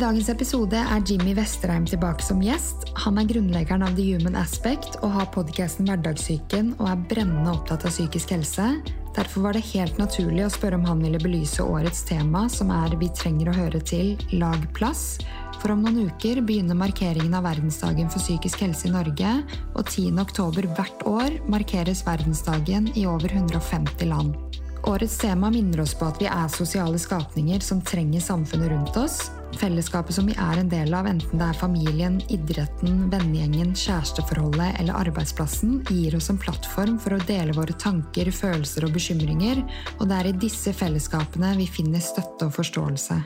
dagens episode er Jimmy Vesterheim tilbake som gjest. Han er grunnleggeren av The Human Aspect og har podkasten Hverdagssyken og er brennende opptatt av psykisk helse. Derfor var det helt naturlig å spørre om han ville belyse årets tema, som er Vi trenger å høre til lag plass. For om noen uker begynner markeringen av verdensdagen for psykisk helse i Norge, og 10. oktober hvert år markeres verdensdagen i over 150 land. Årets tema minner oss på at vi er sosiale skapninger som trenger samfunnet rundt oss. Fellesskapet som vi er en del av, enten det er familien, idretten, vennegjengen, kjæresteforholdet eller arbeidsplassen, gir oss en plattform for å dele våre tanker, følelser og bekymringer, og det er i disse fellesskapene vi finner støtte og forståelse.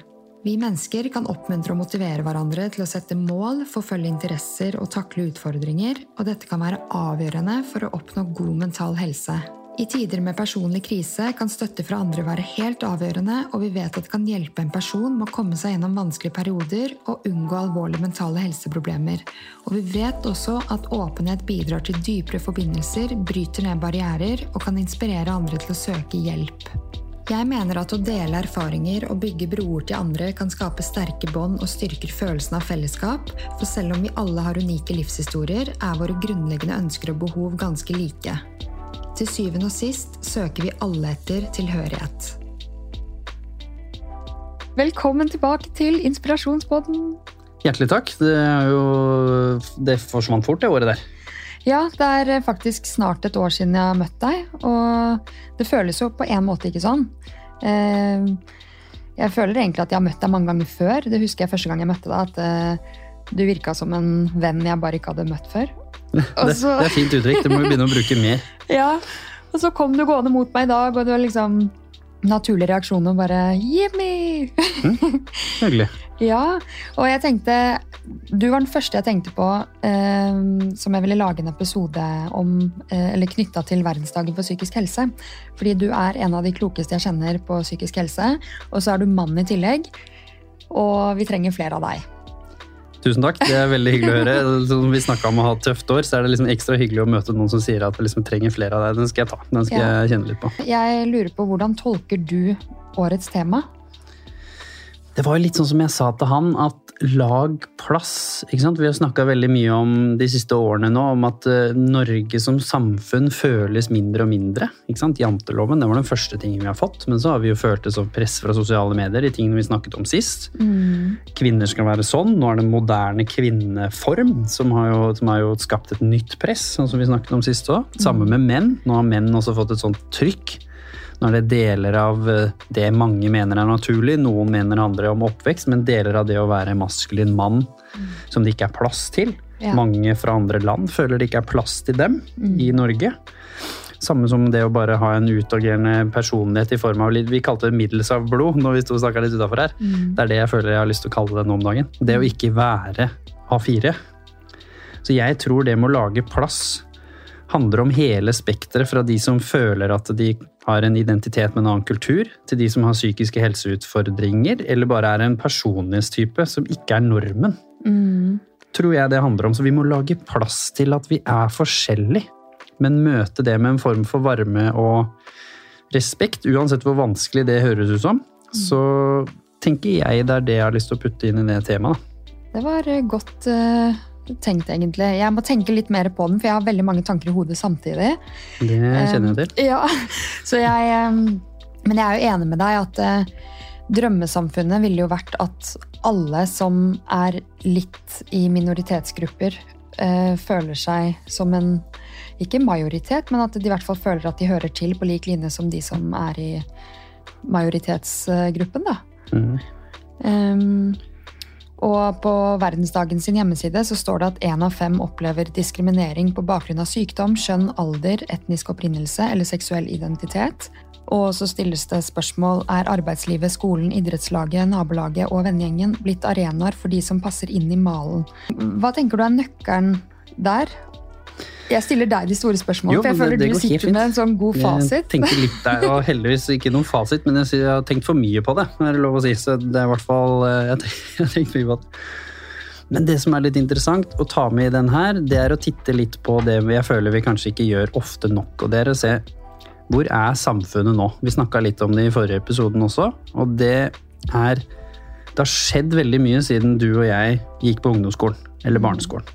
Vi mennesker kan oppmuntre og motivere hverandre til å sette mål, forfølge interesser og takle utfordringer, og dette kan være avgjørende for å oppnå god mental helse. I tider med personlig krise kan støtte fra andre være helt avgjørende, og vi vet at det kan hjelpe en person med å komme seg gjennom vanskelige perioder og unngå alvorlige mentale helseproblemer. Og vi vet også at åpenhet bidrar til dypere forbindelser, bryter ned barrierer og kan inspirere andre til å søke hjelp. Jeg mener at å dele erfaringer og bygge broer til andre kan skape sterke bånd og styrker følelsen av fellesskap, for selv om vi alle har unike livshistorier, er våre grunnleggende ønsker og behov ganske like. Til syvende og sist søker vi alle etter tilhørighet. Velkommen tilbake til Inspirasjonsbåten. Hjertelig takk. Det, jo, det forsvant fort, det året der. Ja, det er faktisk snart et år siden jeg har møtt deg, og det føles jo på en måte ikke sånn. Eh, jeg føler egentlig at jeg har møtt deg mange ganger før. Det husker jeg første gang jeg møtte deg, at eh, du virka som en venn jeg bare ikke hadde møtt før. Så, det, er fint uttrykk. Det må vi begynne å bruke mer. Ja, Og så kom du gående mot meg i dag, og det var liksom naturlig reaksjon og bare Jimmy! Mm, hyggelig. ja, og jeg tenkte Du var den første jeg tenkte på eh, som jeg ville lage en episode om, eh, eller knytta til verdensdagen for psykisk helse. Fordi du er en av de klokeste jeg kjenner på psykisk helse, og så er du mann i tillegg. Og vi trenger flere av deg. Tusen takk, det er veldig hyggelig å høre. Som vi snakka om å ha et tøft år, så er det liksom ekstra hyggelig å møte noen som sier at vi liksom trenger flere av deg. Den skal jeg ta. Den skal ja. jeg kjenne litt på. Jeg lurer på, hvordan tolker du årets tema? Det var jo litt sånn som jeg sa til han, at lag plass. ikke sant? Vi har snakka veldig mye om de siste årene nå om at uh, Norge som samfunn føles mindre og mindre. ikke sant? Janteloven det var den første tingen vi har fått, men så har vi jo følt det som press fra sosiale medier. de tingene vi snakket om sist. Mm. Kvinner skal være sånn. Nå er det moderne kvinneform som har, jo, som har jo skapt et nytt press, sånn som vi snakket om sist òg. Samme mm. med menn. Nå har menn også fått et sånt trykk nå er det deler av eh, det mange mener er naturlig, noen mener andre om oppvekst, men deler av det å være maskulin mann mm. som det ikke er plass til. Ja. Mange fra andre land føler det ikke er plass til dem mm. i Norge. Samme som det å bare ha en utagerende personlighet i form av Vi kalte det middels av blod når vi sto og snakka litt utafor her. Mm. Det er det jeg føler jeg har lyst til å kalle det nå om dagen. Det å mm. ikke være A4. Så jeg tror det med å lage plass handler om hele spekteret fra de som føler at de har en identitet med en annen kultur, til de som har psykiske helseutfordringer, eller bare er en personlighetstype som ikke er normen. Mm. Tror jeg det handler om. Så vi må lage plass til at vi er forskjellige, men møte det med en form for varme og respekt, uansett hvor vanskelig det høres ut som. Mm. Så tenker jeg det er det jeg har lyst til å putte inn i det temaet. Det var godt uh tenkt, egentlig. Jeg må tenke litt mer på den, for jeg har veldig mange tanker i hodet samtidig. Det kjenner jeg til. Um, ja, så jeg, um, men jeg er jo enig med deg at uh, drømmesamfunnet ville jo vært at alle som er litt i minoritetsgrupper, føler seg som en ikke majoritet, men at de i hvert fall føler at de hører til på lik linje som de som er i majoritetsgruppen. da. Mm. Um, og på verdensdagen sin hjemmeside så står det at én av fem opplever diskriminering på bakgrunn av sykdom, skjønn, alder, etnisk opprinnelse eller seksuell identitet. Og så stilles det spørsmål er arbeidslivet, skolen, idrettslaget, nabolaget og vennegjengen blitt arenaer for de som passer inn i malen. Hva tenker du er nøkkelen der? Jeg stiller deg de store spørsmålene, for jeg føler det, det du sitter med en sånn god fasit. Jeg tenker litt der, og heldigvis ikke noen fasit, men jeg har tenkt for mye på det. er det lov å si, så det er i hvert fall eh, Jeg har tenkt mye på det. Men det som er litt interessant å ta med i den her, det er å titte litt på det jeg føler vi kanskje ikke gjør ofte nok. Og det er å se hvor er samfunnet nå? Vi snakka litt om det i forrige episoden også, og det er det har skjedd veldig mye siden du og jeg gikk på ungdomsskolen eller barneskolen.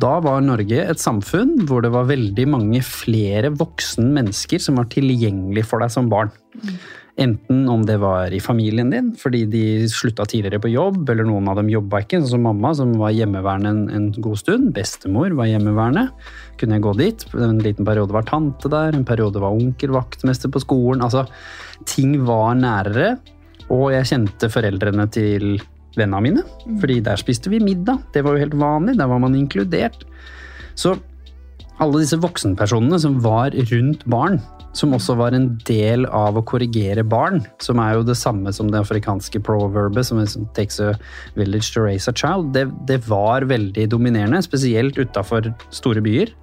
Da var Norge et samfunn hvor det var veldig mange flere voksne mennesker som var tilgjengelig for deg som barn. Enten om det var i familien din fordi de slutta tidligere på jobb, eller noen av dem jobba ikke, sånn som mamma, som var hjemmeværende en, en god stund. Bestemor var hjemmeværende. Kunne jeg gå dit. En liten periode var tante der, en periode var onkel vaktmester på skolen. Altså, ting var nærere, og jeg kjente foreldrene til vennene mine. Fordi der spiste vi middag. Det var jo helt vanlig. Der var man inkludert. Så alle disse voksenpersonene som var rundt barn, som også var en del av å korrigere barn, som er jo det samme som det afrikanske proverbet som er takes a village to raise a child, det, det var veldig dominerende, spesielt utafor store byer.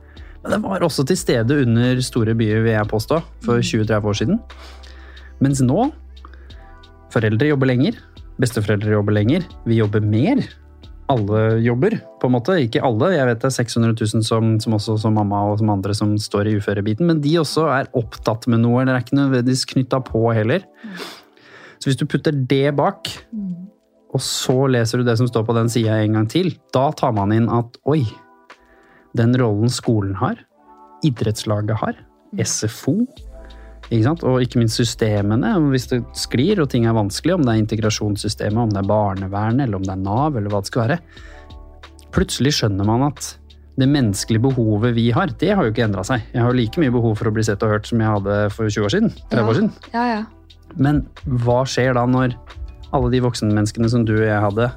Men det var også til stede under store byer, vil jeg påstå, for 20-30 år siden. Mens nå Foreldre jobber lenger, besteforeldre jobber lenger, vi jobber mer. Alle jobber, på en måte. Ikke alle, jeg vet det er 600 000 som, som også som mamma og som andre som står i uførebiten, men de også er opptatt med noe, eller er ikke nødvendigvis knytta på heller. Så hvis du putter det bak, og så leser du det som står på den sida en gang til, da tar man inn at oi, den rollen skolen har, idrettslaget har, SFO, ikke? Og ikke minst systemene, hvis det sklir og ting er vanskelig, om det er integrasjonssystemet, om det er barnevernet, eller om det er Nav, eller hva det skal være. Plutselig skjønner man at det menneskelige behovet vi har, det har jo ikke endra seg. Jeg har jo like mye behov for å bli sett og hørt som jeg hadde for 20 år siden. 30 år siden. Ja, ja. Men hva skjer da når alle de voksenmenneskene som du og jeg hadde,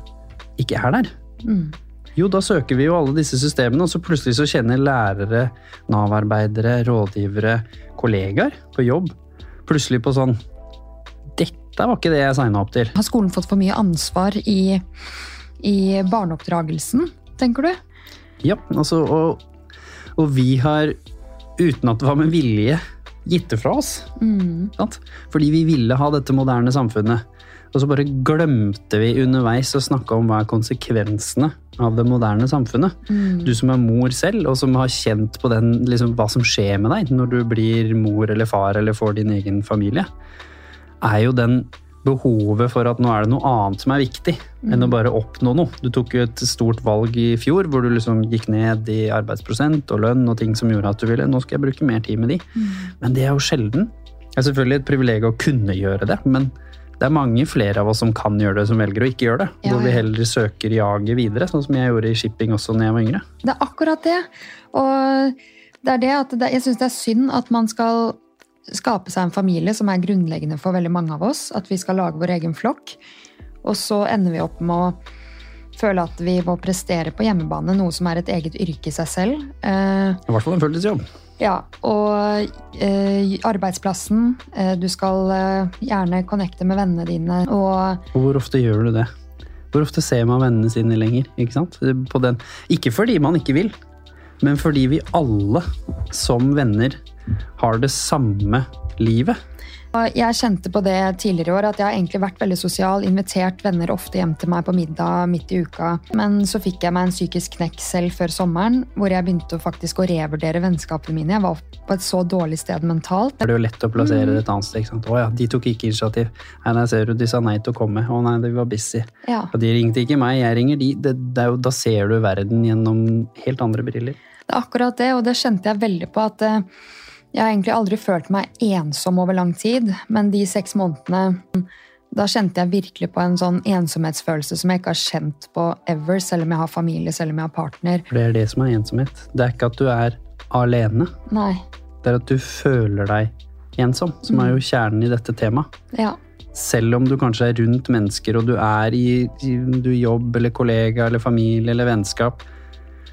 ikke er der? Mm. Jo, da søker vi jo alle disse systemene, og så plutselig så kjenner lærere, Nav-arbeidere, rådgivere, kollegaer på jobb plutselig på sånn Dette var ikke det jeg signa opp til. Har skolen fått for mye ansvar i, i barneoppdragelsen, tenker du? Ja, altså, og, og vi har, uten at det var med vilje, gitt det fra oss. Mm. Sant? Fordi vi ville ha dette moderne samfunnet. Og så bare glemte vi underveis å snakke om hva er konsekvensene av det moderne samfunnet. Mm. Du som er mor selv, og som har kjent på den, liksom, hva som skjer med deg når du blir mor eller far eller får din egen familie, er jo den behovet for at nå er det noe annet som er viktig enn å bare oppnå noe. Du tok jo et stort valg i fjor hvor du liksom gikk ned i arbeidsprosent og lønn og ting som gjorde at du ville nå skal jeg bruke mer tid med de. Men det er jo sjelden. Det er selvfølgelig et privilegium å kunne gjøre det, men det er mange flere av oss som kan gjøre det, som velger å ikke gjøre det. Ja, hvor vi heller søker jaget videre, sånn som jeg gjorde i shipping også når jeg var yngre. Det er akkurat det. Og det er det at det, jeg syns det er synd at man skal skape seg en familie som er grunnleggende for veldig mange av oss. At vi skal lage vår egen flokk. Og så ender vi opp med å føle at vi må prestere på hjemmebane, noe som er et eget yrke i seg selv. Eh, I hvert fall en fulltidsjobb. Ja, og eh, arbeidsplassen. Eh, du skal eh, gjerne connecte med vennene dine. Og Og hvor ofte gjør du det? Hvor ofte ser man vennene sine lenger? Ikke sant? På den. Ikke fordi man ikke vil, men fordi vi alle som venner har det samme livet. Jeg kjente på det tidligere i år, at jeg har egentlig vært veldig sosial, invitert venner ofte hjem til meg på middag midt i uka. Men så fikk jeg meg en psykisk knekk selv før sommeren, hvor jeg begynte faktisk å revurdere vennskapene mine. Jeg var på et så dårlig sted mentalt. Det er jo lett å plassere det et annet sted. ikke sant? Å ja, de tok ikke initiativ. Nei, nei, ser du, de sa nei til å komme. Å nei, de var busy. Ja. Og de ringte ikke meg, jeg ringer de. Det, det er jo, da ser du verden gjennom helt andre briller. Det er akkurat det, og det kjente jeg veldig på at eh, jeg har egentlig aldri følt meg ensom over lang tid, men de seks månedene da kjente jeg virkelig på en sånn ensomhetsfølelse som jeg ikke har kjent på ever, selv om jeg har familie, selv om jeg har partner. Det er det som er ensomhet. Det er ikke at du er alene. Nei. Det er at du føler deg ensom, som er jo kjernen i dette temaet. Ja. selv om du kanskje er rundt mennesker og du er i, i du jobb eller kollega eller familie eller vennskap,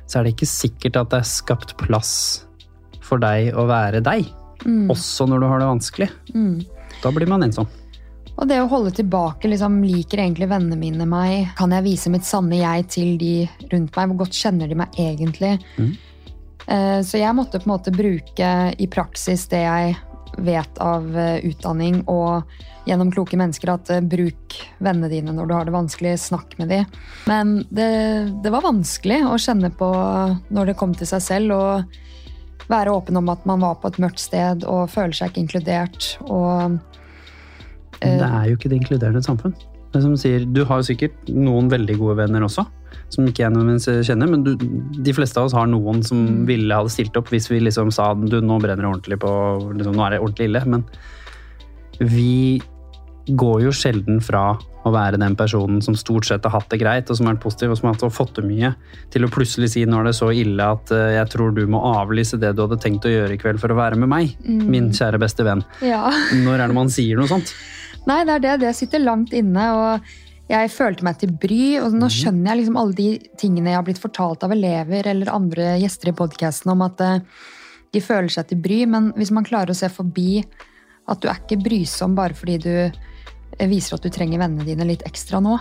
så er det ikke sikkert at det er skapt plass for deg å være deg. Også når du har det vanskelig. Mm. Da blir man ensom. Og det å holde tilbake, liksom, liker egentlig vennene mine meg? Kan jeg vise mitt sanne jeg til de rundt meg? Hvor godt kjenner de meg egentlig? Mhm. Eh, Så jeg måtte på en måte bruke i praksis det jeg vet av eh, utdanning og gjennom kloke mennesker, at eh, bruk vennene dine når du har det vanskelig, snakk med dem. Men det, det var vanskelig å kjenne på når det kom til seg selv, og være åpen om at man var på et mørkt sted og føler seg ikke inkludert. og Det er jo ikke det inkluderende samfunn. Det som sier, du har jo sikkert noen veldig gode venner også, som ikke jeg nødvendigvis kjenner, men du, de fleste av oss har noen som Mm. ville hadde stilt opp hvis vi liksom sa du, nå brenner det ordentlig på liksom, Nå er det ordentlig ille. Men vi går jo sjelden fra å være den personen som stort sett har hatt det greit, og som har vært positiv, og som har fått til mye, til å plutselig si nå er det så ille at eh, jeg tror du må avlyse det du hadde tenkt å gjøre i kveld for å være med meg, Mm. min kjære beste venn. Ja. Når er det man sier noe sånt? Nei, det er det. Det sitter langt inne. og jeg følte meg til bry, og nå skjønner jeg liksom alle de tingene jeg har blitt fortalt av elever eller andre gjester i podkasten om at eh, de føler seg til bry, men hvis man klarer å se forbi at du er ikke brysom bare fordi du viser at du trenger vennene dine litt ekstra nå.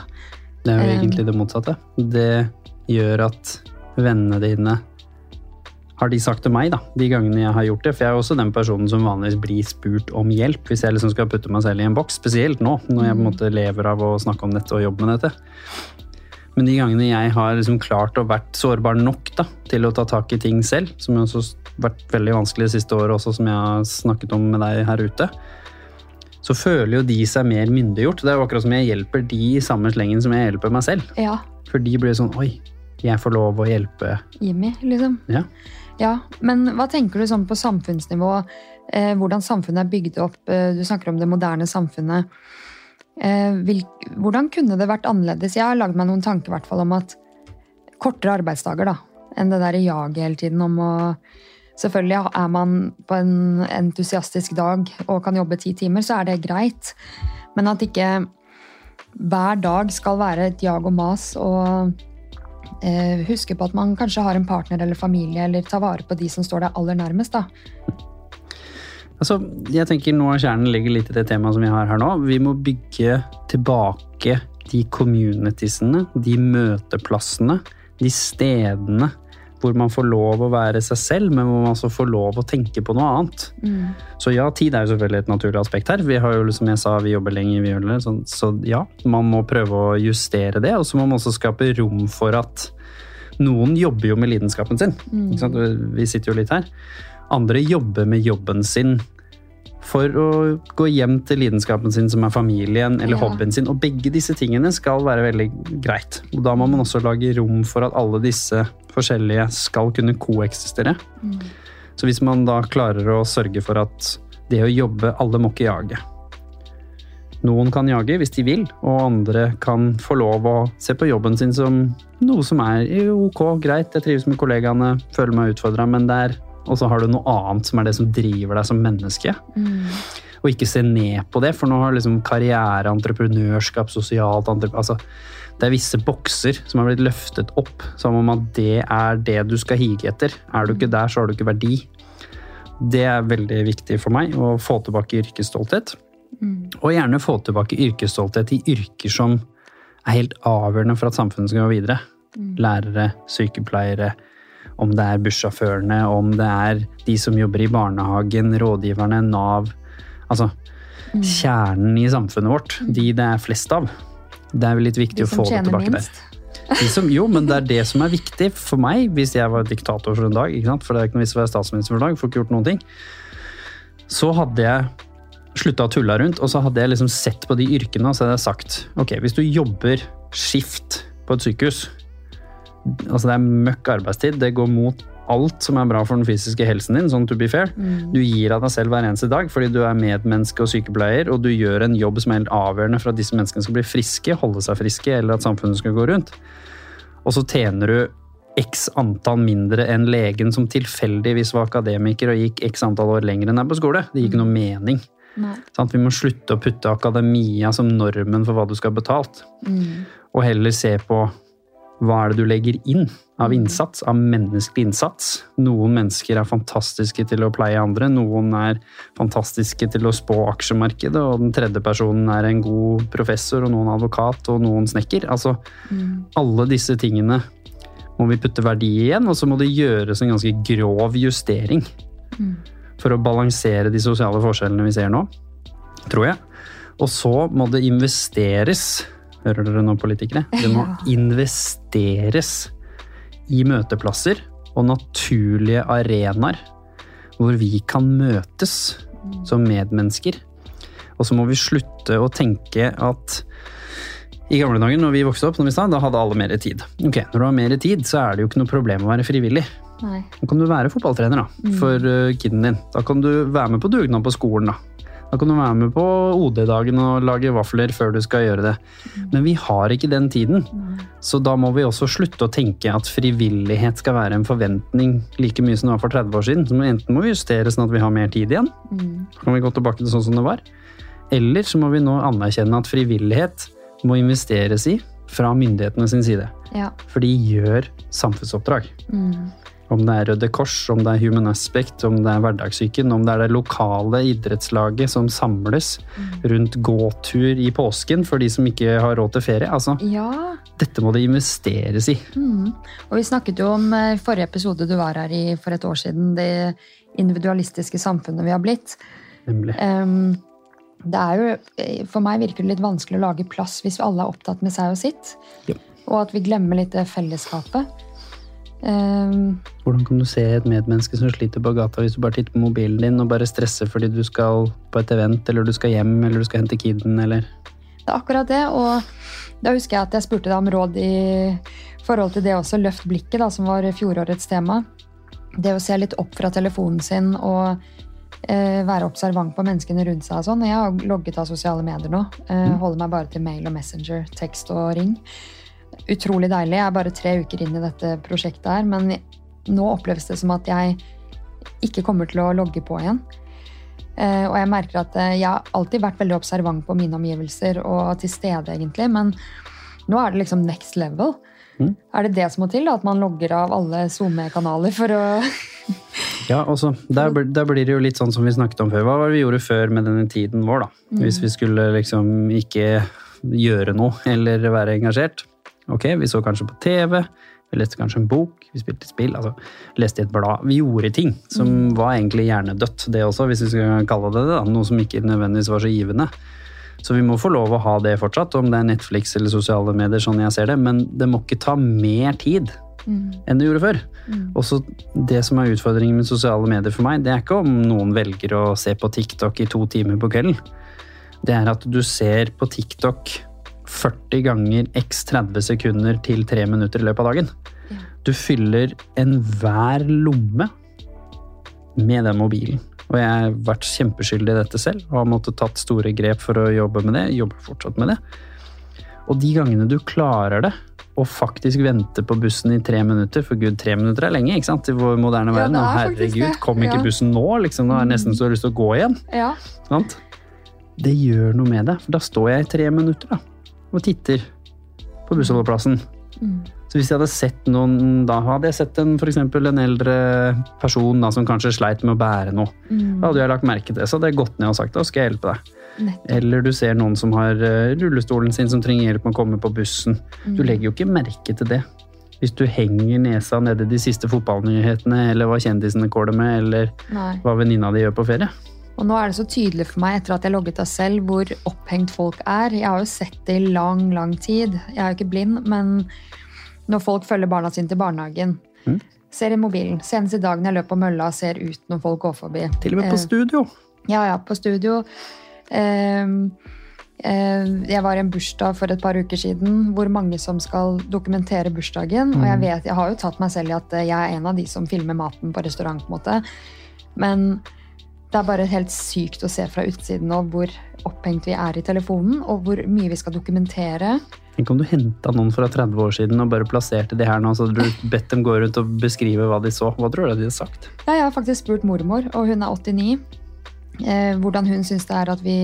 Det er jo Um, egentlig det motsatte. Det gjør at vennene dine har de sagt til meg, da, de gangene jeg har gjort det. For jeg er også den personen som vanligvis blir spurt om hjelp hvis jeg liksom skal putte meg selv i en boks. Spesielt nå, når jeg på en måte lever av å snakke om dette og jobbe med dette. Men de gangene jeg har liksom klart å vært sårbar nok da, til å ta tak i ting selv, som har vært veldig vanskelig det siste året også, som jeg har snakket om med deg her ute, så føler jo de seg mer myndiggjort. Det er jo akkurat som jeg hjelper de i samme slengen som jeg hjelper meg selv. Ja, For de blir sånn Oi, jeg får lov å hjelpe. Jimmy, liksom. Ja. Ja, Men hva tenker du sånn på samfunnsnivå? Eh, hvordan samfunnet er bygd opp? Eh, du snakker om det moderne samfunnet. Eh, vil, hvordan kunne det vært annerledes? Jeg har lagd meg noen tanker i hvert fall om at kortere arbeidsdager da, enn det der jaget hele tiden om å Selvfølgelig er man på en entusiastisk dag og kan jobbe ti timer, så er det greit. Men at ikke hver dag skal være et jag og mas. og eh, huske på at man kanskje har en partner eller familie, eller ta vare på de som står deg aller nærmest. da. Altså, jeg tenker nå Kjernen ligger litt i det temaet som vi har her nå. Vi må bygge tilbake de communitiesene, de møteplassene, de stedene hvor man får lov å være seg selv, men hvor man også får lov å tenke på noe annet. Så ja, tid er jo selvfølgelig et naturlig aspekt her. Vi har jo, som jeg sa, vi jobber lenger, vi gjør det. Så, så ja, man må prøve å justere det. Og så må man også skape rom for at noen jobber jo med lidenskapen sin. Ikke sant? Vi sitter jo litt her. Andre jobber med jobben sin for å gå hjem til lidenskapen sin, som er familien eller Ja. hobbyen sin. Og begge disse tingene skal være veldig greit. Og da må man også lage rom for at alle disse forskjellige skal kunne koeksistere. Så hvis man da klarer å sørge for at det å jobbe Alle må ikke jage. Noen kan jage hvis de vil, og andre kan få lov å se på jobben sin som noe som er ok, greit, jeg trives med kollegaene, føler meg utfordra, men det er Og så har du noe annet som er det som driver deg som menneske. Og ikke se ned på det, for nå har liksom karriere, entreprenørskap, sosialt entrep altså, Det er visse bokser som har blitt løftet opp som om at det er det du skal hige etter. Er du ikke der, så har du ikke verdi. Det er veldig viktig for meg å få tilbake yrkesstolthet. Og gjerne få tilbake yrkesstolthet i yrker som er helt avgjørende for at samfunnet skal gå videre. Lærere, sykepleiere, om det er bussjåførene, om det er de som jobber i barnehagen, rådgiverne, Nav. Altså kjernen i samfunnet vårt. De det er flest av. Det er vel litt viktig å få det tilbake minst. der. De som, jo, men det er det som er viktig for meg hvis jeg var diktator for en dag. Ikke sant? For det er ikke noe vits å være statsminister for en dag, får ikke gjort noen ting. Så hadde jeg slutta å tulle rundt, og så hadde jeg liksom sett på de yrkene og så hadde jeg sagt ok, hvis du jobber skift på et sykehus Altså det er møkk arbeidstid, det går mot alt som er bra for den fysiske helsen din, sånn to be fair. Du gir av deg selv hver eneste dag fordi du er medmenneske og sykepleier, og du gjør en jobb som er helt avgjørende for at disse menneskene skal bli friske, holde seg friske, eller at samfunnet skal gå rundt. Og så tjener du x antall mindre enn legen som tilfeldigvis var akademiker og gikk x antall år lenger enn deg på skole. Det gir ikke noe mening. Sånn, Vi må slutte å putte akademia som normen for hva du skal ha betalt, og heller se på hva er det du legger inn av innsats, av menneskelig innsats. Noen mennesker er fantastiske til å pleie andre, noen er fantastiske til å spå aksjemarkedet, og den tredje personen er en god professor, og noen advokat, og noen snekker. Altså, alle disse tingene må vi putte verdi igjen, og så må det gjøres en ganske grov justering for å balansere de sosiale forskjellene vi ser nå, tror jeg. Og så må det investeres Hører dere nå, politikere? Det må investeres i møteplasser og naturlige arenaer hvor vi kan møtes som medmennesker. Og så må vi slutte å tenke at I gamle dager når vi vokste opp, sa, da hadde alle mer tid. Ok, Når du har mer tid, så er det jo ikke noe problem å være frivillig. Nei. Da kan du være fotballtrener da, for uh, kiden din. Da kan du være med på dugnad på skolen. Da Da kan du være med på OD-dagen og lage vafler før du skal gjøre det. Men vi har ikke den tiden. Så da må vi også slutte å tenke at frivillighet skal være en forventning like mye som det var for 30 år siden. Så enten må vi justere sånn at vi har mer tid igjen. Så kan vi gå tilbake til sånn som det var. Eller så må vi nå anerkjenne at frivillighet må investeres i fra myndighetene sin side. Ja. For de gjør samfunnsoppdrag. Om det er Røde Kors, om det er Human Aspect, om det er Hverdagssyken, om det er det lokale idrettslaget som samles rundt gåtur i påsken for de som ikke har råd til ferie. Altså, ja. dette må det investeres i. Mm. Og vi snakket jo om eh, i forrige episode du var her i for et år siden, det individualistiske samfunnet vi har blitt. Nemlig. Um, det er jo, eh, For meg virker det litt vanskelig å lage plass hvis alle er opptatt med seg og sitt. Ja. Og at vi glemmer litt det fellesskapet. Em, Hvordan kan du se et medmenneske som sliter på gata hvis du bare titter på mobilen din og bare stresser fordi du skal på et event, eller du skal hjem, eller du skal hente kiden, eller Det er akkurat det. Og da husker jeg at jeg spurte deg om råd i forhold til det også, løft blikket, da, som var fjorårets tema. Det å se litt opp fra telefonen sin og eh, være observant på menneskene rundt seg. og sånn. Jeg har logget av sosiale medier nå. Eh, Holder meg bare til mail og messenger, tekst og ring. Utrolig deilig. Jeg er bare tre uker inn i dette prosjektet her, men nå oppleves det som at jeg ikke kommer til å logge på igjen. Eh, og jeg merker at eh, jeg har alltid vært veldig observant på mine omgivelser og til stede, egentlig, men nå er det liksom next level. Mm. Er det det som må til? da? At man logger av alle SoMe-kanaler for å Ja, altså, der, der blir det jo litt sånn som vi snakket om før. Hva var det vi gjorde før med denne tiden vår, da? Hvis vi skulle liksom ikke gjøre noe eller være engasjert. Ok, vi så kanskje på TV, vi leste kanskje en bok, vi spilte spill, altså leste i et blad. Vi gjorde ting som var egentlig hjernedødt, det også, hvis vi skal kalle det det. Noe som ikke nødvendigvis var så givende. Så vi må få lov å ha det fortsatt, om det er Netflix eller sosiale medier, sånn jeg ser det. Men det må ikke ta mer tid enn det gjorde før. Også det som er utfordringen med sosiale medier for meg, det er ikke om noen velger å se på TikTok i to timer på kvelden. Det er at du ser på TikTok 40 ganger x 30 sekunder til 3 minutter i løpet av dagen. Du fyller enhver lomme med den mobilen. Og jeg har vært kjempeskyldig i dette selv og har måttet tatt store grep for å jobbe med det. Jobber fortsatt med det. Og de gangene du klarer det, og faktisk vente på bussen i tre minutter For gud, tre minutter er lenge ikke sant? i vår moderne Ja, verden. er herregud, kom ikke Ja. bussen nå? liksom, er jeg nesten så lyst til å gå igjen. Ja. Sant? Det gjør noe med det. For da står jeg i tre minutter da, og titter på bussholdeplassen. Mm. Så hvis jeg hadde sett noen, da hadde jeg sett en, for en eldre person da, som kanskje sleit med å bære noe. Mm. Da hadde jeg lagt merke til det, så hadde jeg gått ned og sagt da skal jeg hjelpe deg. Nettopp. Eller du ser noen som har eh, rullestolen sin som trenger hjelp med å komme på bussen. Du Mm. legger jo ikke merke til det. Hvis du henger nesa nede de siste fotballnyhetene, eller hva kjendisene kåler med, eller Nei. hva venninna di gjør på ferie. Og nå er det så tydelig for meg etter at jeg logget av selv, hvor opphengt folk er. Jeg har jo sett det i lang, lang tid. Jeg er jo ikke blind, men når folk følger barna sine til barnehagen, Mm. ser i mobilen, senest i dag når jeg løper på mølla ser ut når folk går forbi. Til og med på Eh, studio. Ja, ja, på studio. Ehm, eh, jeg var i en bursdag for et par uker siden hvor mange som skal dokumentere bursdagen. Og jeg vet, jeg har jo tatt meg selv i at eh, jeg er en av de som filmer maten på restaurant. på en måte. Men det er bare helt sykt å se fra utsiden nå hvor opphengt vi er i telefonen, og hvor mye vi skal dokumentere. Tenk om du henta noen fra 30 år siden og bare plasserte de her nå, så du bedt dem gå rundt og beskrive hva de så. Hva tror du de hadde sagt? Ja, jeg har faktisk spurt mormor, og hun er 89, eh, hvordan hun syns det er at vi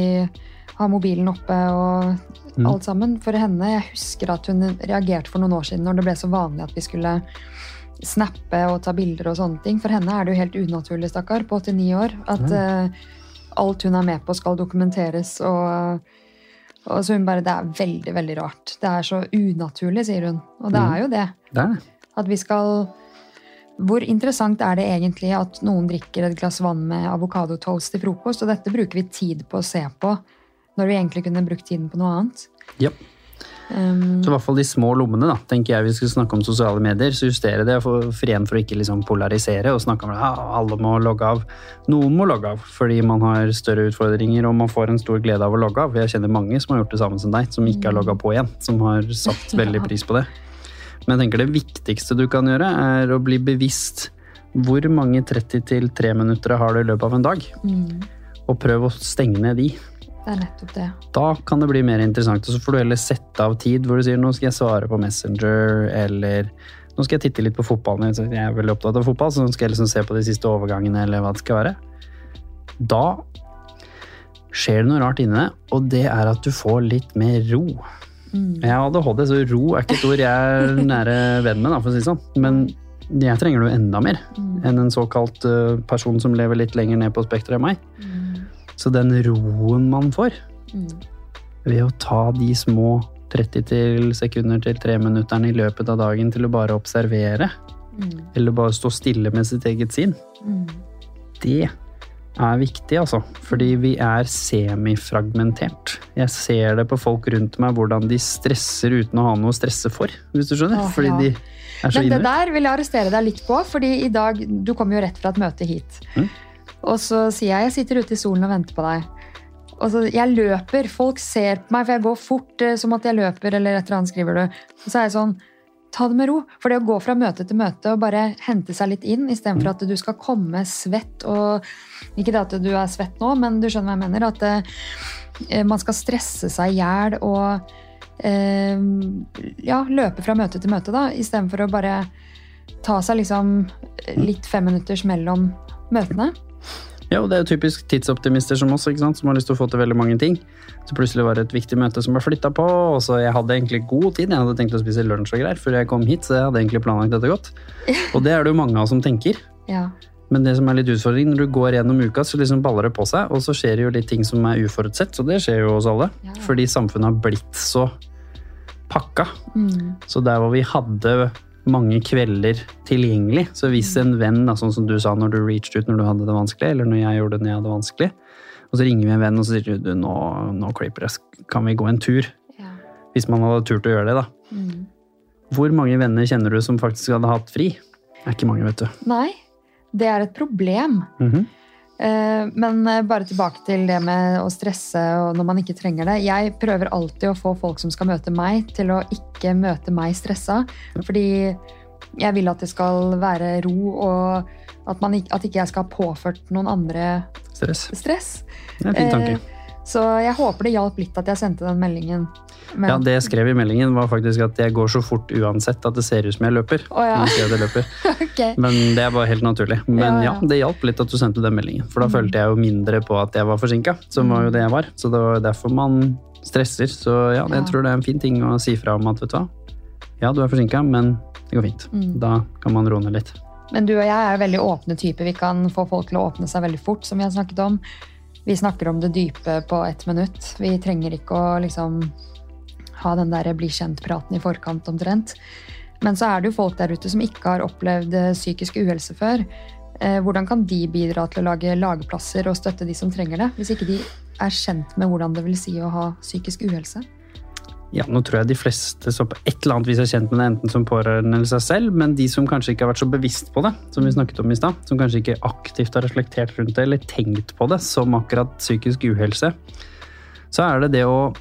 har mobilen oppe og Mm. alt sammen. For henne, jeg husker at hun reagerte for noen år siden når det ble så vanlig at vi skulle snappe og ta bilder og sånne ting. For henne er det jo helt unaturlig, stakkar, på 89 år, at eh, alt hun er med på skal dokumenteres og og så hun bare, Det er veldig veldig rart. Det er så unaturlig, sier hun. Og det Mm. er jo det. Det er det. At vi skal Hvor interessant er det egentlig at noen drikker et glass vann med avokadotoast til frokost? Og dette bruker vi tid på å se på, når vi egentlig kunne brukt tiden på noe annet. Ja. Um, Så i hvert fall de små lommene, da, tenker jeg vi skal snakke om sosiale medier. Så justere det for, for igjen for å ikke liksom polarisere og snakke om at ja, alle må logge av. Noen må logge av fordi man har større utfordringer og man får en stor glede av å logge av. Jeg kjenner mange som har gjort det samme som deg, som ikke har logga på igjen. Som har satt veldig pris på det. Men jeg tenker det viktigste du kan gjøre, er å bli bevisst hvor mange 30 til 3 minutter har du i løpet av en dag. mm, Og prøv å stenge ned de. Det er nettopp det. Da kan det bli mer interessant, og så får du heller sette av tid hvor du sier nå skal jeg svare på Messenger, eller nå skal jeg titte litt på fotballen. Jeg er veldig opptatt av fotball, så nå skal jeg liksom se på de siste overgangene, eller hva det skal være. Da skjer det noe rart inni deg, og det er at du får litt mer ro. Mm. Jeg har ADHD, så ro er ikke et ord jeg er nære venn med, for å si det sånn. Men jeg trenger det jo enda mer Mm. enn en såkalt eh, person som lever litt lenger ned på spekteret enn meg. Mm. Så den roen man får, Mm. ved å ta de små 30 til sekunder til 3 minutterne i løpet av dagen til å bare observere, Mm. eller bare stå stille med sitt eget sinn, Mm. det er viktig, altså. Fordi vi er semifragmentert. Jeg ser det på folk rundt meg hvordan de stresser uten å ha noe å stresse for, hvis du skjønner. Åh, Fordi ja. de er så Men det der vil jeg arrestere deg litt på, fordi i dag Du kom jo rett fra et møte hit. Mm. Og så sier jeg jeg sitter ute i solen og venter på deg. Og så Jeg løper. Folk ser på meg, for jeg går fort eh, som at jeg løper, eller et eller annet, skriver du. Og så er jeg sånn Ta det med ro. For det å gå fra møte til møte og bare hente seg litt inn, istedenfor at du skal komme svett og Ikke det at du er svett nå, men du skjønner hva jeg mener. At eh, man skal stresse seg i hjel og eh, ja, løpe fra møte til møte, da, istedenfor å bare ta seg liksom litt femminutters mellom møtene. Ja, og det er jo typisk tidsoptimister som oss, ikke sant? som har lyst til å få til veldig mange ting. Så plutselig var det et viktig møte som ble flytta på, og så jeg hadde egentlig god tid. Jeg hadde tenkt å spise lunsj og greier før jeg kom hit, så jeg hadde egentlig planlagt dette godt. Og det er det jo mange av oss som tenker. Ja. Men det som er litt utfordring, når du går gjennom uka, så liksom baller det på seg, og så skjer det jo litt ting som er uforutsett, så det skjer jo hos alle. Ja. Fordi samfunnet har blitt så pakka. Mm. Så der hvor vi hadde mange kvelder tilgjengelig, så hvis en venn, da, sånn som du sa når du reached ut når du hadde det vanskelig, eller når jeg gjorde det når jeg hadde det vanskelig, og så ringer vi en venn og så sier du, nå, nå klipper jeg, kan vi gå en tur? Ja. Hvis man hadde turt å gjøre det, da. Mm. Hvor mange venner kjenner du som faktisk hadde hatt fri? Det er ikke mange, vet du. Nei, det er et problem. Mhm. Eh, Men eh, bare tilbake til det med å stresse og når man ikke trenger det. Jeg prøver alltid å få folk som skal møte meg, til å ikke møte meg stressa. Fordi jeg vil at det skal være ro, og at, man, at ikke jeg skal ha påført noen andre Stress. stress. Det er en fin tanke. Så jeg håper det hjalp litt at jeg sendte den meldingen. Men, Ja, det jeg skrev i meldingen var faktisk at jeg går så fort uansett at det ser ut som jeg løper. Å, ja. Jeg løper. okay. Men det er bare helt naturlig. Men Ja, ja, ja. det hjalp litt at du sendte den meldingen. For da Mm. følte jeg jo mindre på at jeg var forsinka, som var jo det jeg var. Så det var derfor man stresser. Så ja, jeg tror det er en fin ting å si fra om at vet du hva, ja, du er forsinka, men det går fint. Mm. Da kan man roe ned litt. Men du og jeg er veldig åpne typer. Vi kan få folk til å åpne seg veldig fort, som vi har snakket om. Vi snakker om det dype på ett minutt. Vi trenger ikke å liksom ha den der bli kjent-praten i forkant omtrent. Men så er det jo folk der ute som ikke har opplevd eh, psykisk uhelse før. Eh, Hvordan kan de bidra til å lage lageplasser og støtte de som trenger det, hvis ikke de er kjent med hvordan det vil si å ha psykisk uhelse? Ja, nå tror jeg de fleste som på et eller annet vis er kjent med det, enten som pårørende eller seg selv, men de som kanskje ikke har vært så bevisst på det, som vi snakket om i stad, som kanskje ikke aktivt har reflektert rundt det eller tenkt på det som akkurat psykisk uhelse, så er det det å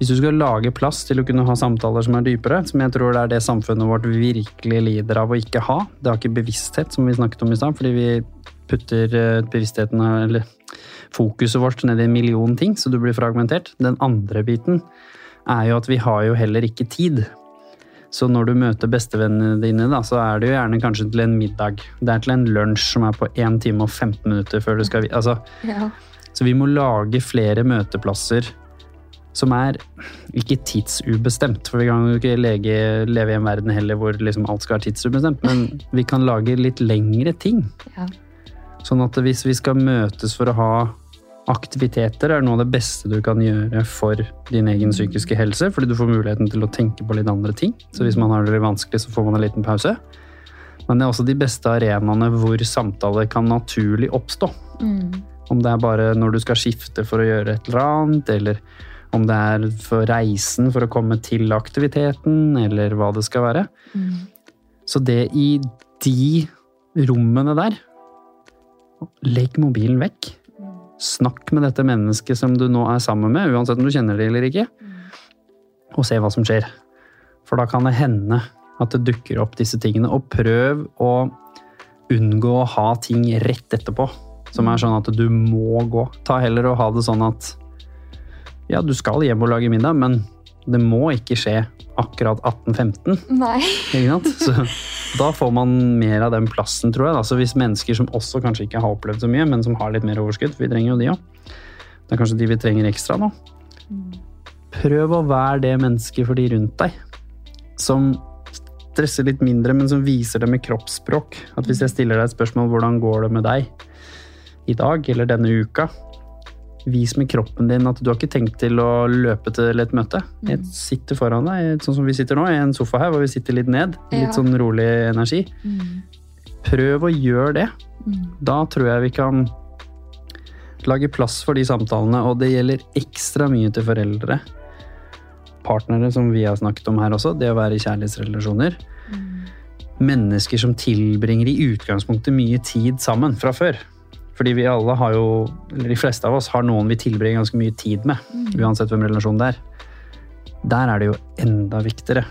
Hvis du skal lage plass til å kunne ha samtaler som er dypere, som jeg tror det er det samfunnet vårt virkelig lider av å ikke ha, det har ikke bevissthet, som vi snakket om i stad, fordi vi putter eh, bevisstheten eller fokuset vårt ned i en million ting, så du blir fragmentert. Den andre biten er jo at vi har jo heller ikke tid. Så når du møter bestevennene dine, da, så er det jo gjerne kanskje til en middag. Det er til en lunsj som er på 1 time og 15 minutter før du skal altså, Ja. Så vi må lage flere møteplasser som er ikke tidsubestemt. For vi kan jo ikke lege, leve i en verden heller hvor liksom alt skal være tidsubestemt. Men vi kan lage litt lengre ting. Ja. Sånn at hvis vi skal møtes for å ha aktiviteter, er noe av det beste du kan gjøre for din egen psykiske helse, fordi du får muligheten til å tenke på litt andre ting. Så hvis man har det litt vanskelig, så får man en liten pause. Men det er også de beste arenaene hvor samtaler kan naturlig oppstå. Mm. Om det er bare når du skal skifte for å gjøre et eller annet, eller Om det er for reisen for å komme til aktiviteten, eller hva det skal være. Så det i de rommene der Legg mobilen vekk. Snakk med dette mennesket som du nå er sammen med, uansett om du kjenner det eller ikke, og se hva som skjer. For da kan det hende at det dukker opp disse tingene. Og prøv å unngå å ha ting rett etterpå, som er sånn at du må gå. Ta heller og ha det sånn at ja, du skal hjem og lage middag, men det må ikke skje akkurat 18.15. Nei. Ikke sant? Så da får man mer av den plassen, tror jeg. Altså hvis mennesker som også kanskje ikke har opplevd så mye, men som har litt mer overskudd, vi trenger jo de òg. Det er kanskje de vi trenger ekstra nå. Prøv å være det mennesket for de rundt deg. Som stresser litt mindre, men som viser det med kroppsspråk. At hvis jeg stiller deg et spørsmål hvordan går det med deg i dag eller denne uka, vis med kroppen din at du har ikke tenkt til å løpe til et møte. Jeg sitter foran deg, sånn som vi sitter nå, i en sofa her hvor vi sitter litt ned. Litt sånn rolig energi. Prøv å gjøre det. Da tror jeg vi kan lage plass for de samtalene, og det gjelder ekstra mye til foreldre. Partnere, som vi har snakket om her også, det å være i kjærlighetsrelasjoner. Mennesker som tilbringer i utgangspunktet mye tid sammen fra før. Fordi vi alle har jo, eller de fleste av oss har noen vi tilbringer ganske mye tid med. Uansett hvem relasjonen det er. Der er det jo enda viktigere.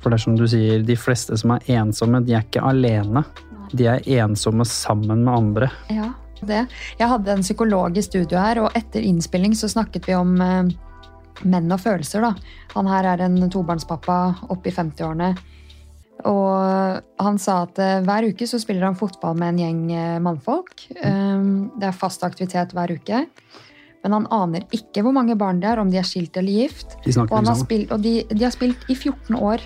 For det er som du sier, de fleste som er ensomme, de er ikke alene. De er ensomme sammen med andre. Ja, det. Jeg hadde en psykolog i studio her, og etter innspilling så snakket vi om eh, menn og følelser. da. Han her er en tobarnspappa oppe i 50-årene. Og han sa at eh, hver uke så spiller han fotball med en gjeng eh, mannfolk. Um, det er fast aktivitet hver uke. Men han aner ikke hvor mange barn det er, om de er skilt eller gift. De Og, han har spilt, og de, de har spilt i 14 år.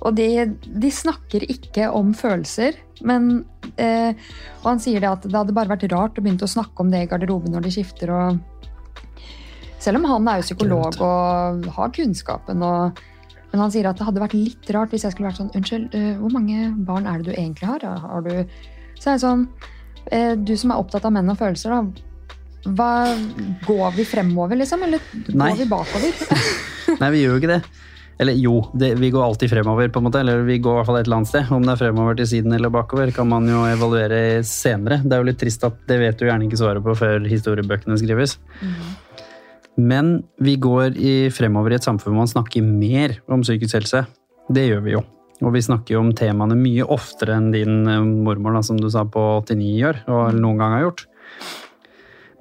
Og de, de snakker ikke om følelser. Men, eh, og han sier det at det hadde bare vært rart å begynne å snakke om det i garderoben når de skifter. Og, selv om han er jo psykolog og har kunnskapen. Og, men han sier at det hadde vært litt rart hvis jeg skulle vært sånn Unnskyld, eh, hvor mange barn er det du egentlig har? har du? Så er det sånn eh, Du som er opptatt av menn og følelser, da. Hva, går vi fremover, liksom? Eller Nei. går vi bakover? Nei, vi gjør jo ikke det. Eller jo, det, vi går alltid fremover, på en måte. Eller vi går i hvert fall et eller annet sted. Om det er fremover til siden eller bakover, kan man jo evaluere senere. Det er jo litt trist at det vet du gjerne ikke svaret på før historiebøkene skrives. Men vi går i, fremover i et samfunn hvor man snakker mer om psykisk helse. Det gjør vi jo. Og vi snakker jo om temaene mye oftere enn din eh, mormor, da, som du sa på 89 gjør, og noen gang har gjort.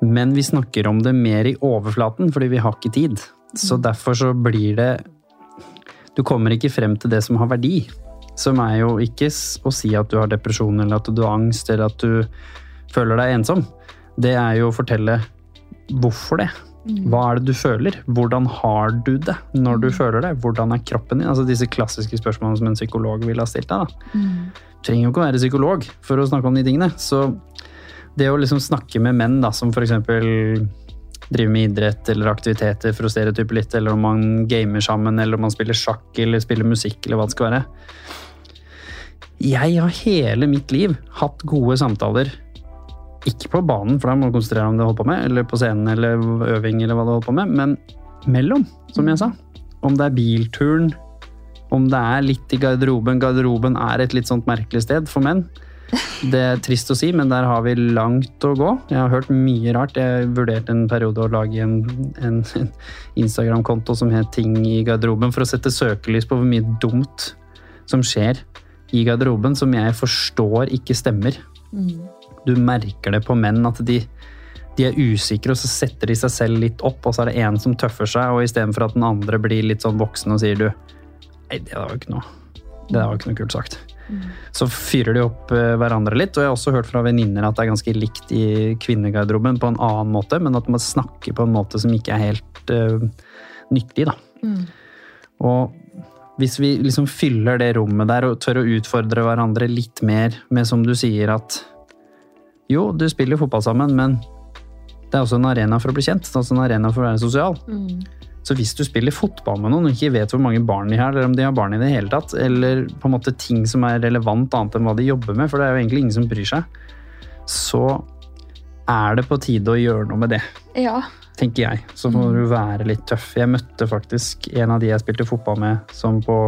Men vi snakker om det mer i overflaten, fordi vi har ikke tid. Så derfor så blir det Du kommer ikke frem til det som har verdi. Som er jo ikke å si at du har depresjon, eller at du har angst, eller at du føler deg ensom. Det er jo å fortelle hvorfor det. Hva er det du føler? Hvordan har du det når du føler det? Hvordan er kroppen din? Altså disse klassiske spørsmålene som en psykolog ville ha stilt deg. da. Du trenger jo ikke å være psykolog for å snakke om de tingene. Så det å liksom snakke med menn da, som f.eks. driver med idrett eller aktiviteter for å stereotype litt, eller om man gamer sammen, eller om man spiller sjakk eller spiller musikk, eller hva det skal være. Jeg har hele mitt liv hatt gode samtaler. Ikke på banen, for da må du konsentrere deg om det du holder på med, eller på scenen eller øving, eller hva du holder på med, men mellom, som jeg sa. Om det er bilturen, om det er litt i garderoben. Garderoben er et litt sånt merkelig sted for menn. Det er trist å si, men der har vi langt å gå. Jeg har hørt mye rart. Jeg vurderte en periode å lage en, en, en Instagram-konto som het Ting i garderoben, for å sette søkelys på hvor mye dumt som skjer i garderoben, som jeg forstår ikke stemmer. Du merker det på menn at de, de er usikre, og så setter de seg selv litt opp, og så er det en som tøffer seg, og istedenfor at den andre blir litt sånn voksen og sier du Nei, det var jo ikke noe Det var jo ikke noe kult sagt. Så fyrer de opp eh, hverandre litt, og jeg har også hørt fra venninner at det er ganske likt i kvinnegarderoben på en annen måte, men at man snakker på en måte som ikke er helt uh, nyttig, da. Og hvis vi liksom fyller det rommet der og tør å utfordre hverandre litt mer med, som du sier, at jo, du spiller fotball sammen, men det er også en arena for å bli kjent. Det er også en arena for å være sosial. Så hvis du spiller fotball med noen og ikke vet hvor mange barn de har, eller om de har barn i det hele tatt, eller på en måte ting som er relevant annet enn hva de jobber med, for det er jo egentlig ingen som bryr seg, så er det på tide å gjøre noe med det. Ja, tenker jeg. Så må du være litt tøff. Jeg møtte faktisk en av de jeg spilte fotball med, som på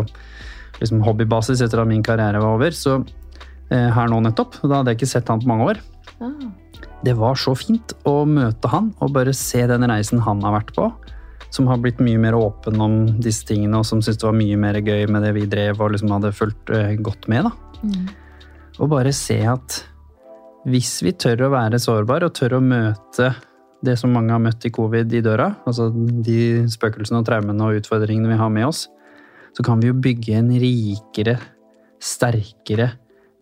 liksom, hobbybasis etter at min karriere var over. Så eh, her nå nettopp, da hadde jeg ikke sett han på mange år. Ah. Det var så fint å møte han og bare se den reisen han har vært på. Som har blitt mye mer åpen om disse tingene, og som syntes det var mye mer gøy med det vi drev og liksom hadde fulgt eh, godt med. da. Mm. Og bare se at hvis vi tør å være sårbare og tør å møte det som mange har møtt i covid i døra, altså de spøkelsene og traumene og utfordringene vi har med oss, så kan vi jo bygge en rikere, sterkere,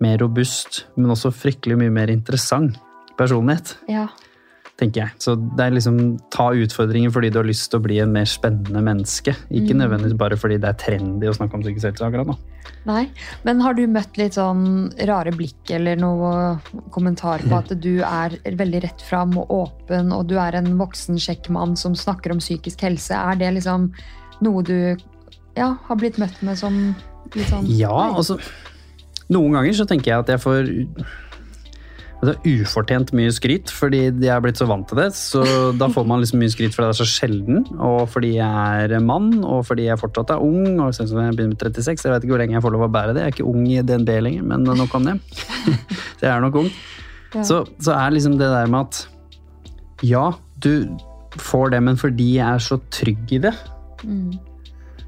mer robust, men også fryktelig mye mer interessant personlighet, Ja. tenker jeg. Så det er liksom ta utfordringen fordi du har lyst til å bli en mer spennende menneske, ikke Mm. nødvendigvis bare fordi det er trendy å snakke om psykisk helse akkurat nå. Nei, men har du møtt litt sånn rare blikk eller noe kommentar på at du er veldig rett fram og åpen, og du er en voksen sjekkmann som snakker om psykisk helse? Er det liksom noe du ja, har blitt møtt med som litt sånn Ja, altså Noen ganger så tenker jeg at jeg får altså, ufortjent mye skryt, fordi jeg er blitt så vant til det. Så da får man liksom mye skryt fordi det er så sjelden, og fordi jeg er mann, og fordi jeg fortsatt er ung. og selv om Jeg begynner med 36, jeg vet ikke hvor lenge jeg får lov å bære det. Jeg er ikke ung i DNB lenger, men nok om det. Så jeg er nok ung. Ja. Så, så er liksom det der med at ja, du får det, men fordi jeg er så trygg i det, Mm.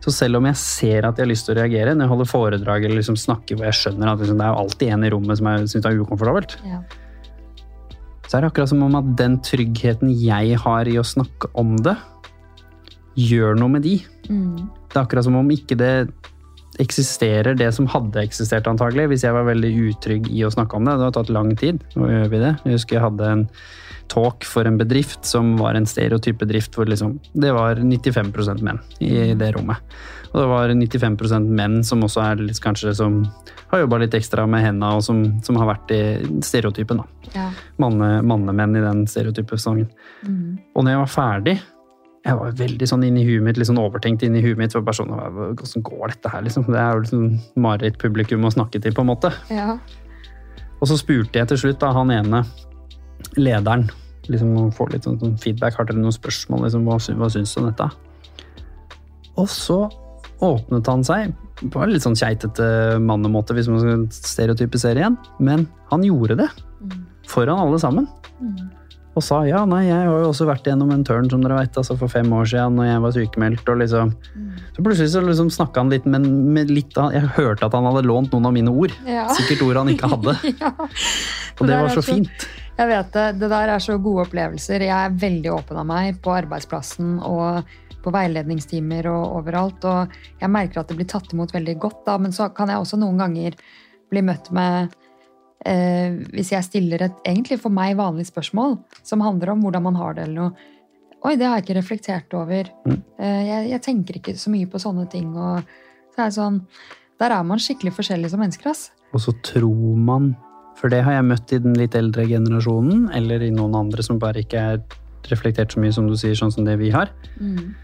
Så selv om jeg ser at jeg har lyst til å reagere når jeg holder foredrag eller liksom snakker hvor jeg skjønner at liksom, det er jo alltid en i rommet som jeg syns er ukomfortabelt, Ja. så er det akkurat som om at den tryggheten jeg har i å snakke om det, gjør noe med de. Mm. Det er akkurat som om ikke det eksisterer det som hadde eksistert antagelig, hvis jeg var veldig utrygg i å snakke om det. Det har tatt lang tid, Nå gjør vi det. Jeg husker jeg hadde en talk for en bedrift som var en stereotype drift hvor liksom, det var 95% menn i det rommet. Og det var 95% menn som også er litt kanskje som har jobba litt ekstra med henda, og som, som har vært i stereotypen. da. Ja. Manne, mannemenn i den stereotype sangen. Mm. Og når jeg var ferdig jeg var veldig sånn inni huet mitt, litt sånn overtenkt inni huet mitt. bare sånn, Hvordan går dette her, liksom? Det er jo liksom marerittpublikum å snakke til, på en måte. ja. Og så spurte jeg til slutt da han ene lederen liksom få litt sånn, sånn feedback. Har dere noen spørsmål? Liksom, hva, hva syns du om dette? Og så åpnet han seg på en litt sånn keitete mannemåte, hvis man skal stereotypisere igjen. Men han gjorde det Mm. foran alle sammen. Mm. Og sa ja, nei, jeg har jo også vært gjennom en tørn som dere vet, altså for fem år siden når jeg var sykemeldt. og liksom... Mm. Så plutselig så liksom snakka han litt, men med litt av, jeg hørte at han hadde lånt noen av mine ord. Ja. Sikkert ord han ikke hadde. ja. Og det det var så, så fint. Jeg vet det. Det der er så gode opplevelser. Jeg er veldig åpen av meg på arbeidsplassen og på veiledningstimer og overalt. Og jeg merker at det blir tatt imot veldig godt, da. Men så kan jeg også noen ganger bli møtt med eh, Hvis jeg stiller et egentlig for meg vanlig spørsmål som handler om hvordan man har det, eller noe. Oi, det har jeg ikke reflektert over. Mm. Eh, jeg, jeg tenker ikke så mye på sånne ting. Og så er sånn Der er man skikkelig forskjellig som mennesker, ass. Og så tror man, for det har jeg møtt i den litt eldre generasjonen, eller i noen andre som bare ikke er reflektert så mye som du sier, sånn som det vi har, Mm.